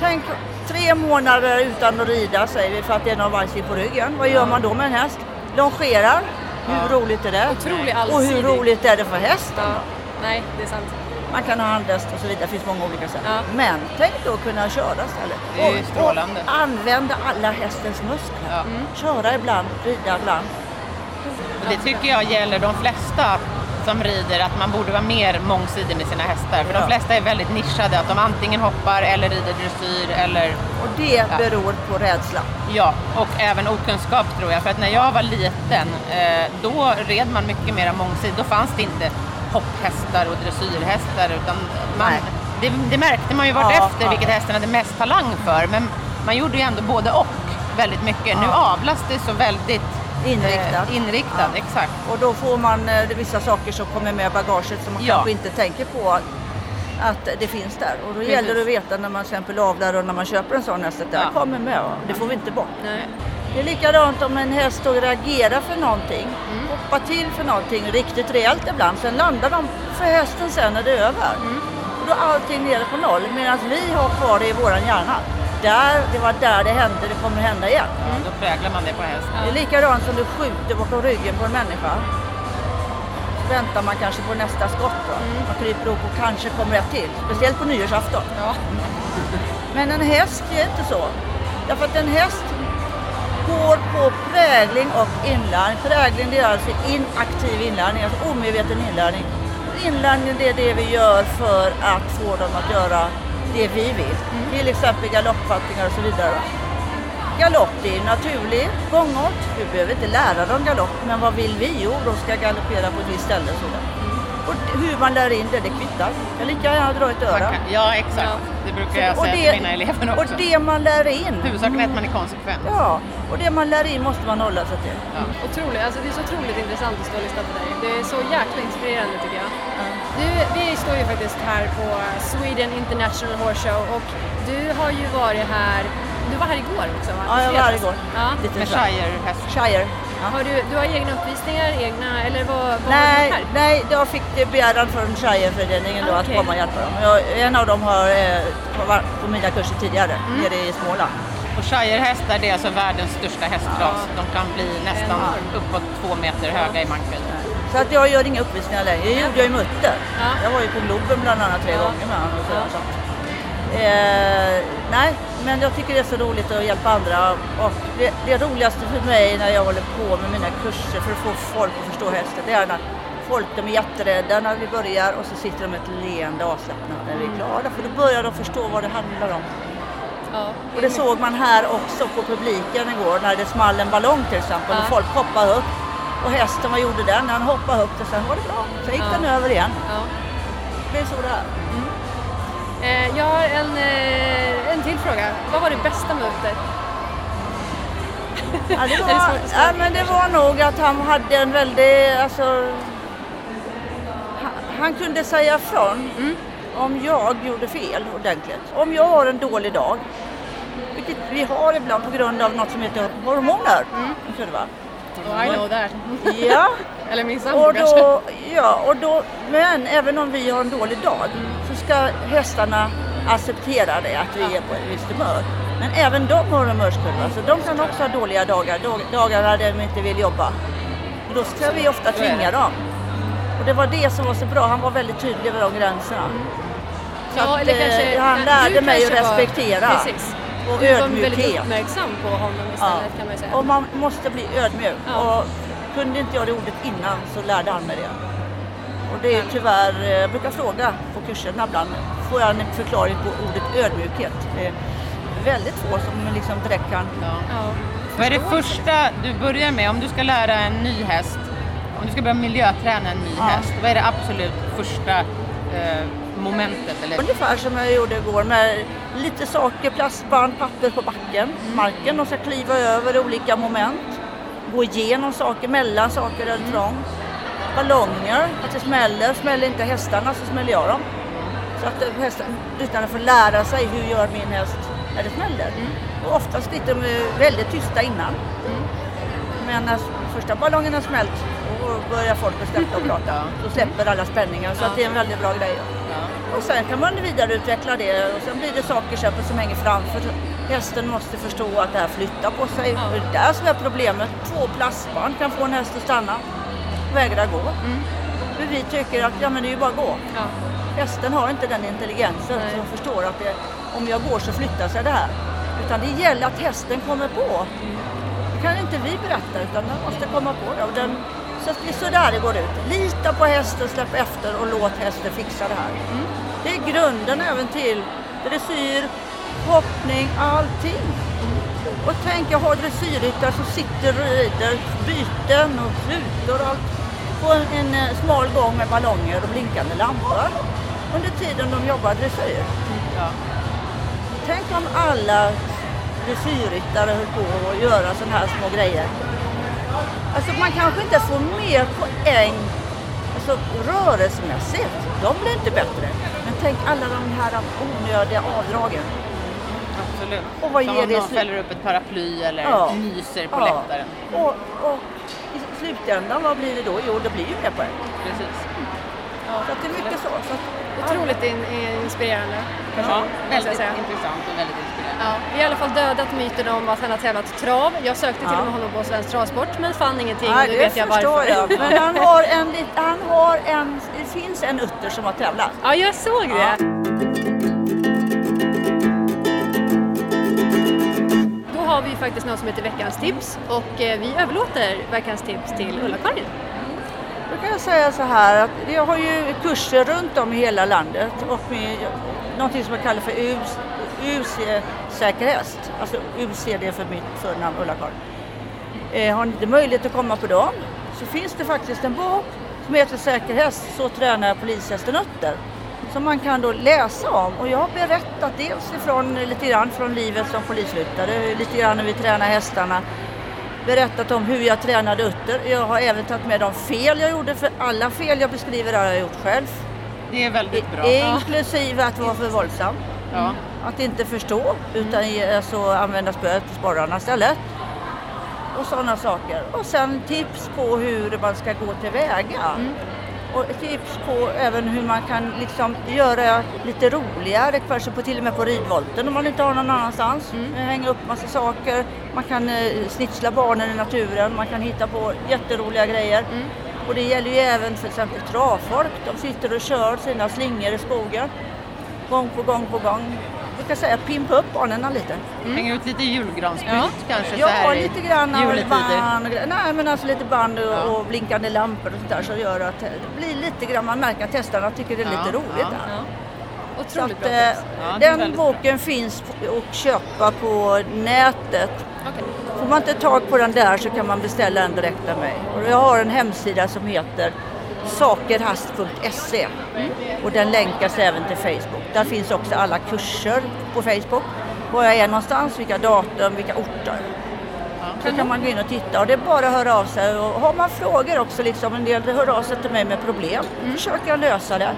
Speaker 7: Tänk tre månader utan att rida säger vi för att det är någon vajsing på ryggen. Vad gör man då med en häst? Longerar. Hur roligt är det?
Speaker 1: Otroligt
Speaker 7: Och
Speaker 1: allsidig.
Speaker 7: hur roligt är det för hästen?
Speaker 1: Nej, det är sant.
Speaker 7: Man kan ha handhäst och så vidare, det finns många olika sätt.
Speaker 1: Ja.
Speaker 7: Men tänk då att kunna köra istället.
Speaker 2: Det är ju
Speaker 7: Och-
Speaker 2: strålande.
Speaker 7: Och använda alla hästens muskler.
Speaker 2: Ja.
Speaker 7: Köra ibland, rida ibland.
Speaker 2: Det tycker jag gäller de flesta som rider, att man borde vara mer mångsidig med sina hästar. För
Speaker 7: Ja.
Speaker 2: de flesta är väldigt nischade, att de antingen hoppar eller rider dressyr eller
Speaker 7: Och det
Speaker 2: Ja.
Speaker 7: beror på rädsla.
Speaker 2: Ja, och även okunskap tror jag. För att när jag var liten, eh, då red man mycket mer mångsidigt. Då fanns det inte hopphästar och dressyrhästar. Utan man, det, det märkte man ju vart
Speaker 7: Ja,
Speaker 2: efter
Speaker 7: ja.
Speaker 2: vilket hästen hade mest talang för. Men man gjorde ju ändå både och väldigt mycket. Nu avlas det så väldigt
Speaker 7: Inriktad.
Speaker 2: eh, inriktad
Speaker 7: Ja.
Speaker 2: exakt.
Speaker 7: Och då får man eh, vissa saker som kommer med bagaget som man
Speaker 2: Ja.
Speaker 7: kanske inte tänker på. att det finns där. Och då
Speaker 1: Precis.
Speaker 7: gäller det att veta när man till exempel avlar och när man köper en sån häst att det
Speaker 2: Ja.
Speaker 7: kommer med. va? Det får vi inte bort.
Speaker 1: Nej.
Speaker 7: Det är likadant om en häst då reagerar för någonting,
Speaker 1: Mm.
Speaker 7: Hoppar till för någonting riktigt rejält ibland, sen landar de för hästen sen när det är över.
Speaker 1: Mm.
Speaker 7: Och då är allting nere på noll, medan vi har kvar det i våran hjärna. Där, det var där det hände, det kommer hända igen.
Speaker 2: Ja, då präglar man det på häst.
Speaker 7: Det är likadant som du skjuter bakom ryggen på en människa. Så väntar man kanske på nästa skott. Då. Man kryper upp och kanske kommer ett till. Speciellt på nyårsafton.
Speaker 1: Ja.
Speaker 7: Men en häst är inte så. Därför att en häst går på prägling och inlärning. Prägling det är alltså inaktiv inlärning, alltså omedveten inlärning. Inlärning det är det vi gör för att få dem att göra det vi vill. Till exempel galoppfattningar och så vidare. Galopp är naturlig gångart. Vi behöver inte lära dem galopp. Men vad vill vi? Jo, de ska galoppera på ett visst ställe. och Så där. Och hur man lär in det, det kvittar. Jag lika gärna dra ett öra.
Speaker 2: ja, exakt. Det brukar jag
Speaker 7: Och
Speaker 2: säga
Speaker 7: det-
Speaker 2: till mina elever
Speaker 7: Och
Speaker 2: också.
Speaker 7: det man lär in.
Speaker 2: Huvudsaken är att man är konsekvent.
Speaker 7: Ja, och det man lär in måste man hålla sig till.
Speaker 1: Otroligt, alltså det är så otroligt intressant att stå och lyssna på dig. Det är så jäkla inspirerande tycker jag. Du, vi står ju faktiskt här på Sweden International Horse Show och du har ju varit här, du var här igår också va?
Speaker 7: Ja, jag var här igår.
Speaker 1: Ja.
Speaker 2: Med shire-häst.
Speaker 7: Shire. Ja.
Speaker 1: Har du, du har egna uppvisningar, egna, eller vad, vad har
Speaker 7: Nej,
Speaker 1: du här?
Speaker 7: nej, jag fick begäran från Shireföreningen då
Speaker 1: Ah,
Speaker 7: att
Speaker 1: okej.
Speaker 7: komma och hjälpa dem. Jag, en av dem har eh, har varit på mina kurser tidigare,
Speaker 1: Mm.
Speaker 7: nere i Småland.
Speaker 2: Och shirehästar det är alltså världens största hästras. De kan bli nästan uppåt två meter höga i mankhöjd.
Speaker 7: Så att jag gör inga uppvisningar längre. Det gjorde jag i Mutter.
Speaker 1: Ja.
Speaker 7: Jag var ju på Globen bland annat tre
Speaker 1: Ja.
Speaker 7: gånger med honom. Eh, nej, men jag tycker det är så roligt att hjälpa andra. Och det, det roligaste för mig när jag håller på med mina kurser för att få folk att förstå hästen, det är när folk de är jätterädda när vi börjar och så sitter de med ett leende avslappnat när vi är klara. För då börjar de förstå vad det handlar om.
Speaker 1: Ja.
Speaker 7: Och det såg man här också på publiken igår när det small en ballong till exempel och
Speaker 1: Ja.
Speaker 7: folk hoppade upp. Och hästen, vad gjorde den? Han hoppade högt och sen var det bra. Sen gick
Speaker 1: Ja.
Speaker 7: den över igen.
Speaker 1: Ja.
Speaker 7: Det är så det är.
Speaker 1: Eh, jag har en, eh, en till fråga. Vad var det bästa mötet?
Speaker 7: Ja, det, var, ja, men det var nog att han hade en väldigt, alltså, han, han kunde säga ifrån
Speaker 1: Mm.
Speaker 7: om jag gjorde fel ordentligt. Om jag har en dålig dag, vilket vi har ibland på grund av något som heter hormoner.
Speaker 1: Mm.
Speaker 7: Så det va?
Speaker 1: Oh, I know that.
Speaker 7: Ja,
Speaker 1: Eller min sambo kanske.
Speaker 7: ja, och då, men även om vi har en dålig dag så ska hästarna acceptera det, att vi är på ett visst humör. Men även de har humörskurva, så de kan också ha dåliga dagar, dag- dagar när de inte vill jobba. Och då ska vi ofta tvinga dem. Och det var det som var så bra, han var väldigt tydlig över de gränserna. Så
Speaker 1: Ja,
Speaker 7: att,
Speaker 1: eller
Speaker 7: eh,
Speaker 1: kanske,
Speaker 7: han
Speaker 1: ja,
Speaker 7: lärde mig att
Speaker 1: kanske
Speaker 7: respektera
Speaker 1: Precis.
Speaker 7: och
Speaker 1: Du var väldigt
Speaker 7: ödmjukhet.
Speaker 1: uppmärksam på honom istället kan man säga.
Speaker 7: Och man måste bli ödmjuk.
Speaker 1: Ja.
Speaker 7: Och kunde inte jag det ordet innan så lärde han mig det. Och det är tyvärr, eh, jag brukar fråga på kurserna ibland, får jag en förklaring på ordet ödmjukhet? Det är väldigt få som liksom direkt kan.
Speaker 2: Ja.
Speaker 1: Ja.
Speaker 2: Vad är det första du börjar med om du ska lära en ny häst? Om du ska börja miljöträna en ny
Speaker 7: Ja.
Speaker 2: häst, vad är det absolut första eh, momentet? Eller?
Speaker 7: Ungefär som jag gjorde igår med lite saker, plastband, papper på backen, marken. De ska kliva över olika moment. Gå igenom saker, mellan saker är trångt. Ballonger, att det smäller. Smäller inte hästarna så smäller jag dem. Så att hästen, får lära sig hur gör min häst när det smäller. Och oftast sitter de väldigt tysta innan. Men när första ballongen har smält då börjar folk att släppa och prata. Då släpper alla spänningar så att det är en väldigt bra grej. Och sen kan man vidareutveckla det och sen blir det saker som hänger framför. Hästen måste förstå att det här flyttar på sig. Det är där som är problemet. Två plastband kan få en häst att stanna. Vägra gå. För vi tycker att ja, men det är ju bara att gå.
Speaker 1: Ja.
Speaker 7: Hästen har inte den intelligensen
Speaker 1: Nej.
Speaker 7: som förstår att det, om jag går så flyttar sig det här. Utan det gäller att hästen kommer på. Det kan inte vi berätta utan den måste komma på det. Och den, så det är så där det går ut. Lita på hästen, släpp efter och låt hästen fixa det här. Det är grunden även till dressyr, hoppning, allting. Och tänk, jag har dressyrryttare som sitter och rider byten och rutor och allt på en, en eh, smal gång med ballonger och blinkande lampor under tiden de jobbar dressyr.
Speaker 2: Ja.
Speaker 7: Tänk om alla dressyrryttare höll på att göra sådana här små grejer. Alltså man kanske inte får mer poäng alltså, rörelsemässigt. De blir inte bättre. Men tänk alla de här onödiga avdragen.
Speaker 2: Absolut.
Speaker 7: Och vad
Speaker 2: Som
Speaker 7: ger
Speaker 2: om
Speaker 7: det
Speaker 2: någon fäller upp ett paraply eller
Speaker 7: Ja.
Speaker 2: nyser på
Speaker 7: Ja.
Speaker 2: läktaren.
Speaker 7: Och, och slutändan, vad blir det då? Jo, det blir ju mer poäng.
Speaker 2: Precis.
Speaker 7: Så att det är mycket så. så att,
Speaker 1: Otroligt in, inspirerande.
Speaker 2: Ja, väldigt intressant och väldigt inspirerande.
Speaker 1: Ja, vi har i alla fall dödat myten om att han har tävlat trav. Jag sökte till
Speaker 7: Ja.
Speaker 1: och med honom på Svensk Travsport men fann ingenting
Speaker 7: Nej, det
Speaker 1: vet jag varför.
Speaker 7: jag. Men han har en, han har en, det finns en utter som har tävlat.
Speaker 1: Ja, jag såg det. Då har vi ju faktiskt något som heter Veckans tips och eh, vi överlåter Veckans tips till Ulla-Karin.
Speaker 7: Då kan jag säga så här att jag har ju kurser runt om i hela landet och med någonting som jag kallar för US, UC-säker häst. Alltså UC det är för mitt förnamn Ulla-Karin. Eh, har ni inte möjlighet att komma på dem så finns det faktiskt en bok som heter Säker häst, så tränar jag polishästen Utter. Som man kan då läsa om och jag har berättat dels ifrån lite grann från livet som polisryttare, lite grann hur vi tränar hästarna berättat om hur jag tränade utter. Jag har även tagit med de fel jag gjorde, för alla fel jag beskriver har jag gjort själv.
Speaker 2: Det är väldigt bra.
Speaker 7: Inklusive att vara för våldsam.
Speaker 2: Ja.
Speaker 7: Att inte förstå, utan ge- alltså, använda spöet på sporrarna istället. Och sådana saker. Och sen tips på hur man ska gå tillväga. Och tips på även hur man kan liksom göra lite roligare, kanske på, till och med på ridvolten om man inte har någon annanstans. Hänga upp massa saker, man kan eh, snitsla barnen i naturen, man kan hitta på jätteroliga grejer. Och det gäller ju även till exempel travfolk. De sitter och kör sina slingor i skogen. Gång på gång på gång. Jag kan säga pimpa upp barnen lite.
Speaker 2: Hänga ut lite julgransbylt kanske så
Speaker 7: Ja,
Speaker 2: här i
Speaker 7: lite grann av band. Nej, men alltså lite band och,
Speaker 2: Ja.
Speaker 7: och blinkande lampor och sånt där som gör att det blir lite grann, man märker att testarna tycker det är
Speaker 2: Ja,
Speaker 7: lite roligt.
Speaker 2: ja.
Speaker 7: där. Så
Speaker 1: Otroligt
Speaker 7: att,
Speaker 1: bra
Speaker 7: eh,
Speaker 1: tips.
Speaker 2: Ja,
Speaker 7: den
Speaker 2: väldigt bra.
Speaker 7: boken finns att köpa på nätet.
Speaker 1: Okej.
Speaker 7: Får man inte tag på den där så kan man beställa den direkt av mig. Och jag har en hemsida som heter sakerhast.se och den länkas även till Facebook. Där finns också alla kurser på Facebook. Var jag är någonstans, vilka datum, vilka orter. Så kan man gå in och titta och det är bara att höra av sig. Och har man frågor också, liksom, en del hör av sig till mig med problem, försöker jag lösa det.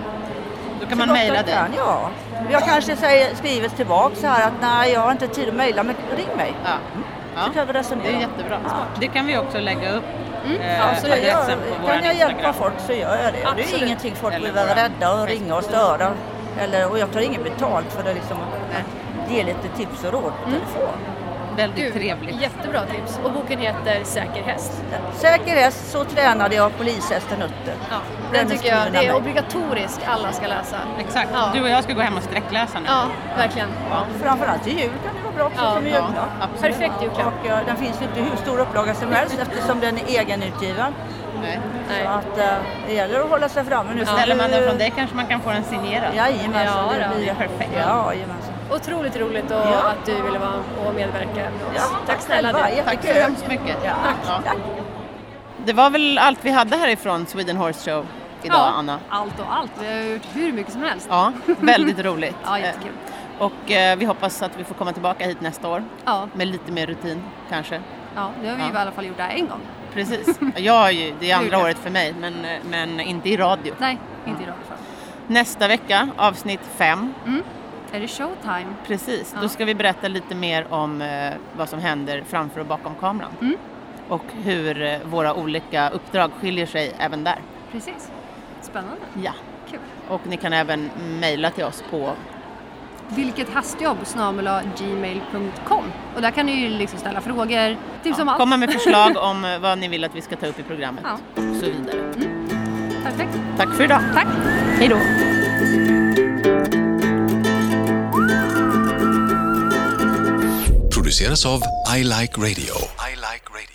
Speaker 2: Då kan
Speaker 7: Så
Speaker 2: man mejla dig.
Speaker 7: Ja. Jag kanske säger, skriver tillbaka så här att nej, jag har inte tid att mejla, men ring mig.
Speaker 2: Ja. Ja.
Speaker 7: Så kan vi resonera.
Speaker 2: Det är jättebra. Det kan vi också lägga upp. Eh,
Speaker 7: Alltså, jag, kan jag hjälpa folk så gör jag det. Det är
Speaker 1: Absolut.
Speaker 7: ingenting folk
Speaker 2: Eller
Speaker 7: behöver
Speaker 2: våra
Speaker 7: rädda och ringa och störa. Eller, och jag tar inget betalt för det liksom att ge lite tips och råd på telefon.
Speaker 2: Väldigt
Speaker 1: Gud,
Speaker 2: trevligt.
Speaker 1: Jättebra tips. Och boken heter Säker häst.
Speaker 7: Säker häst, så tränade jag polishästen Utter.
Speaker 1: Ja,
Speaker 7: Den
Speaker 1: den tycker jag det är
Speaker 7: mig.
Speaker 1: obligatorisk. Alla ska läsa.
Speaker 2: Exakt.
Speaker 1: Ja.
Speaker 2: Du och jag ska gå hem och sträckläsa nu.
Speaker 1: Ja, verkligen.
Speaker 7: Framförallt till jul kan bra också
Speaker 1: Ja,
Speaker 7: som
Speaker 1: ja,
Speaker 7: julklapp.
Speaker 2: absolut.
Speaker 1: Perfekt julklapp.
Speaker 7: Och eh, den finns ju inte hur stor upplaga som helst eftersom den är egenutgiven.
Speaker 2: Nej.
Speaker 7: Så att eh, det gäller att hålla sig framme nu.
Speaker 2: Ställer man den från dig kanske man kan få den signerad.
Speaker 7: Jajamensan,
Speaker 1: Ja,
Speaker 7: det blir
Speaker 2: perfekt.
Speaker 7: Ja, jajamensan.
Speaker 1: Otroligt roligt och
Speaker 7: Ja.
Speaker 1: att du ville vara och medverka med oss.
Speaker 7: Ja,
Speaker 1: Tack snälla du.
Speaker 2: Tack så hemskt mycket.
Speaker 7: Ja,
Speaker 2: Ja.
Speaker 7: tack.
Speaker 2: Det var väl allt vi hade härifrån Sweden Horse Show idag,
Speaker 1: Ja,
Speaker 2: Anna.
Speaker 1: allt och allt. Vi har gjort hur mycket som helst.
Speaker 2: Ja, väldigt roligt.
Speaker 1: Ja, jättekul.
Speaker 2: Och eh, vi hoppas att vi får komma tillbaka hit nästa år
Speaker 1: Ja,
Speaker 2: med lite mer rutin kanske.
Speaker 1: ja det har vi
Speaker 2: Ja.
Speaker 1: i alla fall gjort där en gång.
Speaker 2: Precis. Jag har ju, det är andra året för mig men, eh, men inte i radio.
Speaker 1: Nej, inte i radiofall.
Speaker 2: Nästa vecka, avsnitt fem,
Speaker 1: Är det showtime?
Speaker 2: precis.
Speaker 1: Ja.
Speaker 2: Då ska vi berätta lite mer om eh, vad som händer framför och bakom kameran.
Speaker 1: Mm.
Speaker 2: Och hur eh, våra olika uppdrag skiljer sig även där.
Speaker 1: Precis. Spännande.
Speaker 2: Ja.
Speaker 1: Kul.
Speaker 2: Och ni kan även mejla till oss på
Speaker 1: Vilket hastjobb gmail.com och där kan ni ju liksom ställa frågor, tips om allt.
Speaker 2: komma med förslag om eh, vad ni vill att vi ska ta upp i programmet
Speaker 1: Ja.
Speaker 2: och så vidare.
Speaker 1: Perfekt.
Speaker 2: Tack för idag.
Speaker 1: Tack.
Speaker 2: Hej då.
Speaker 8: produceras av I Like Radio. I like radio.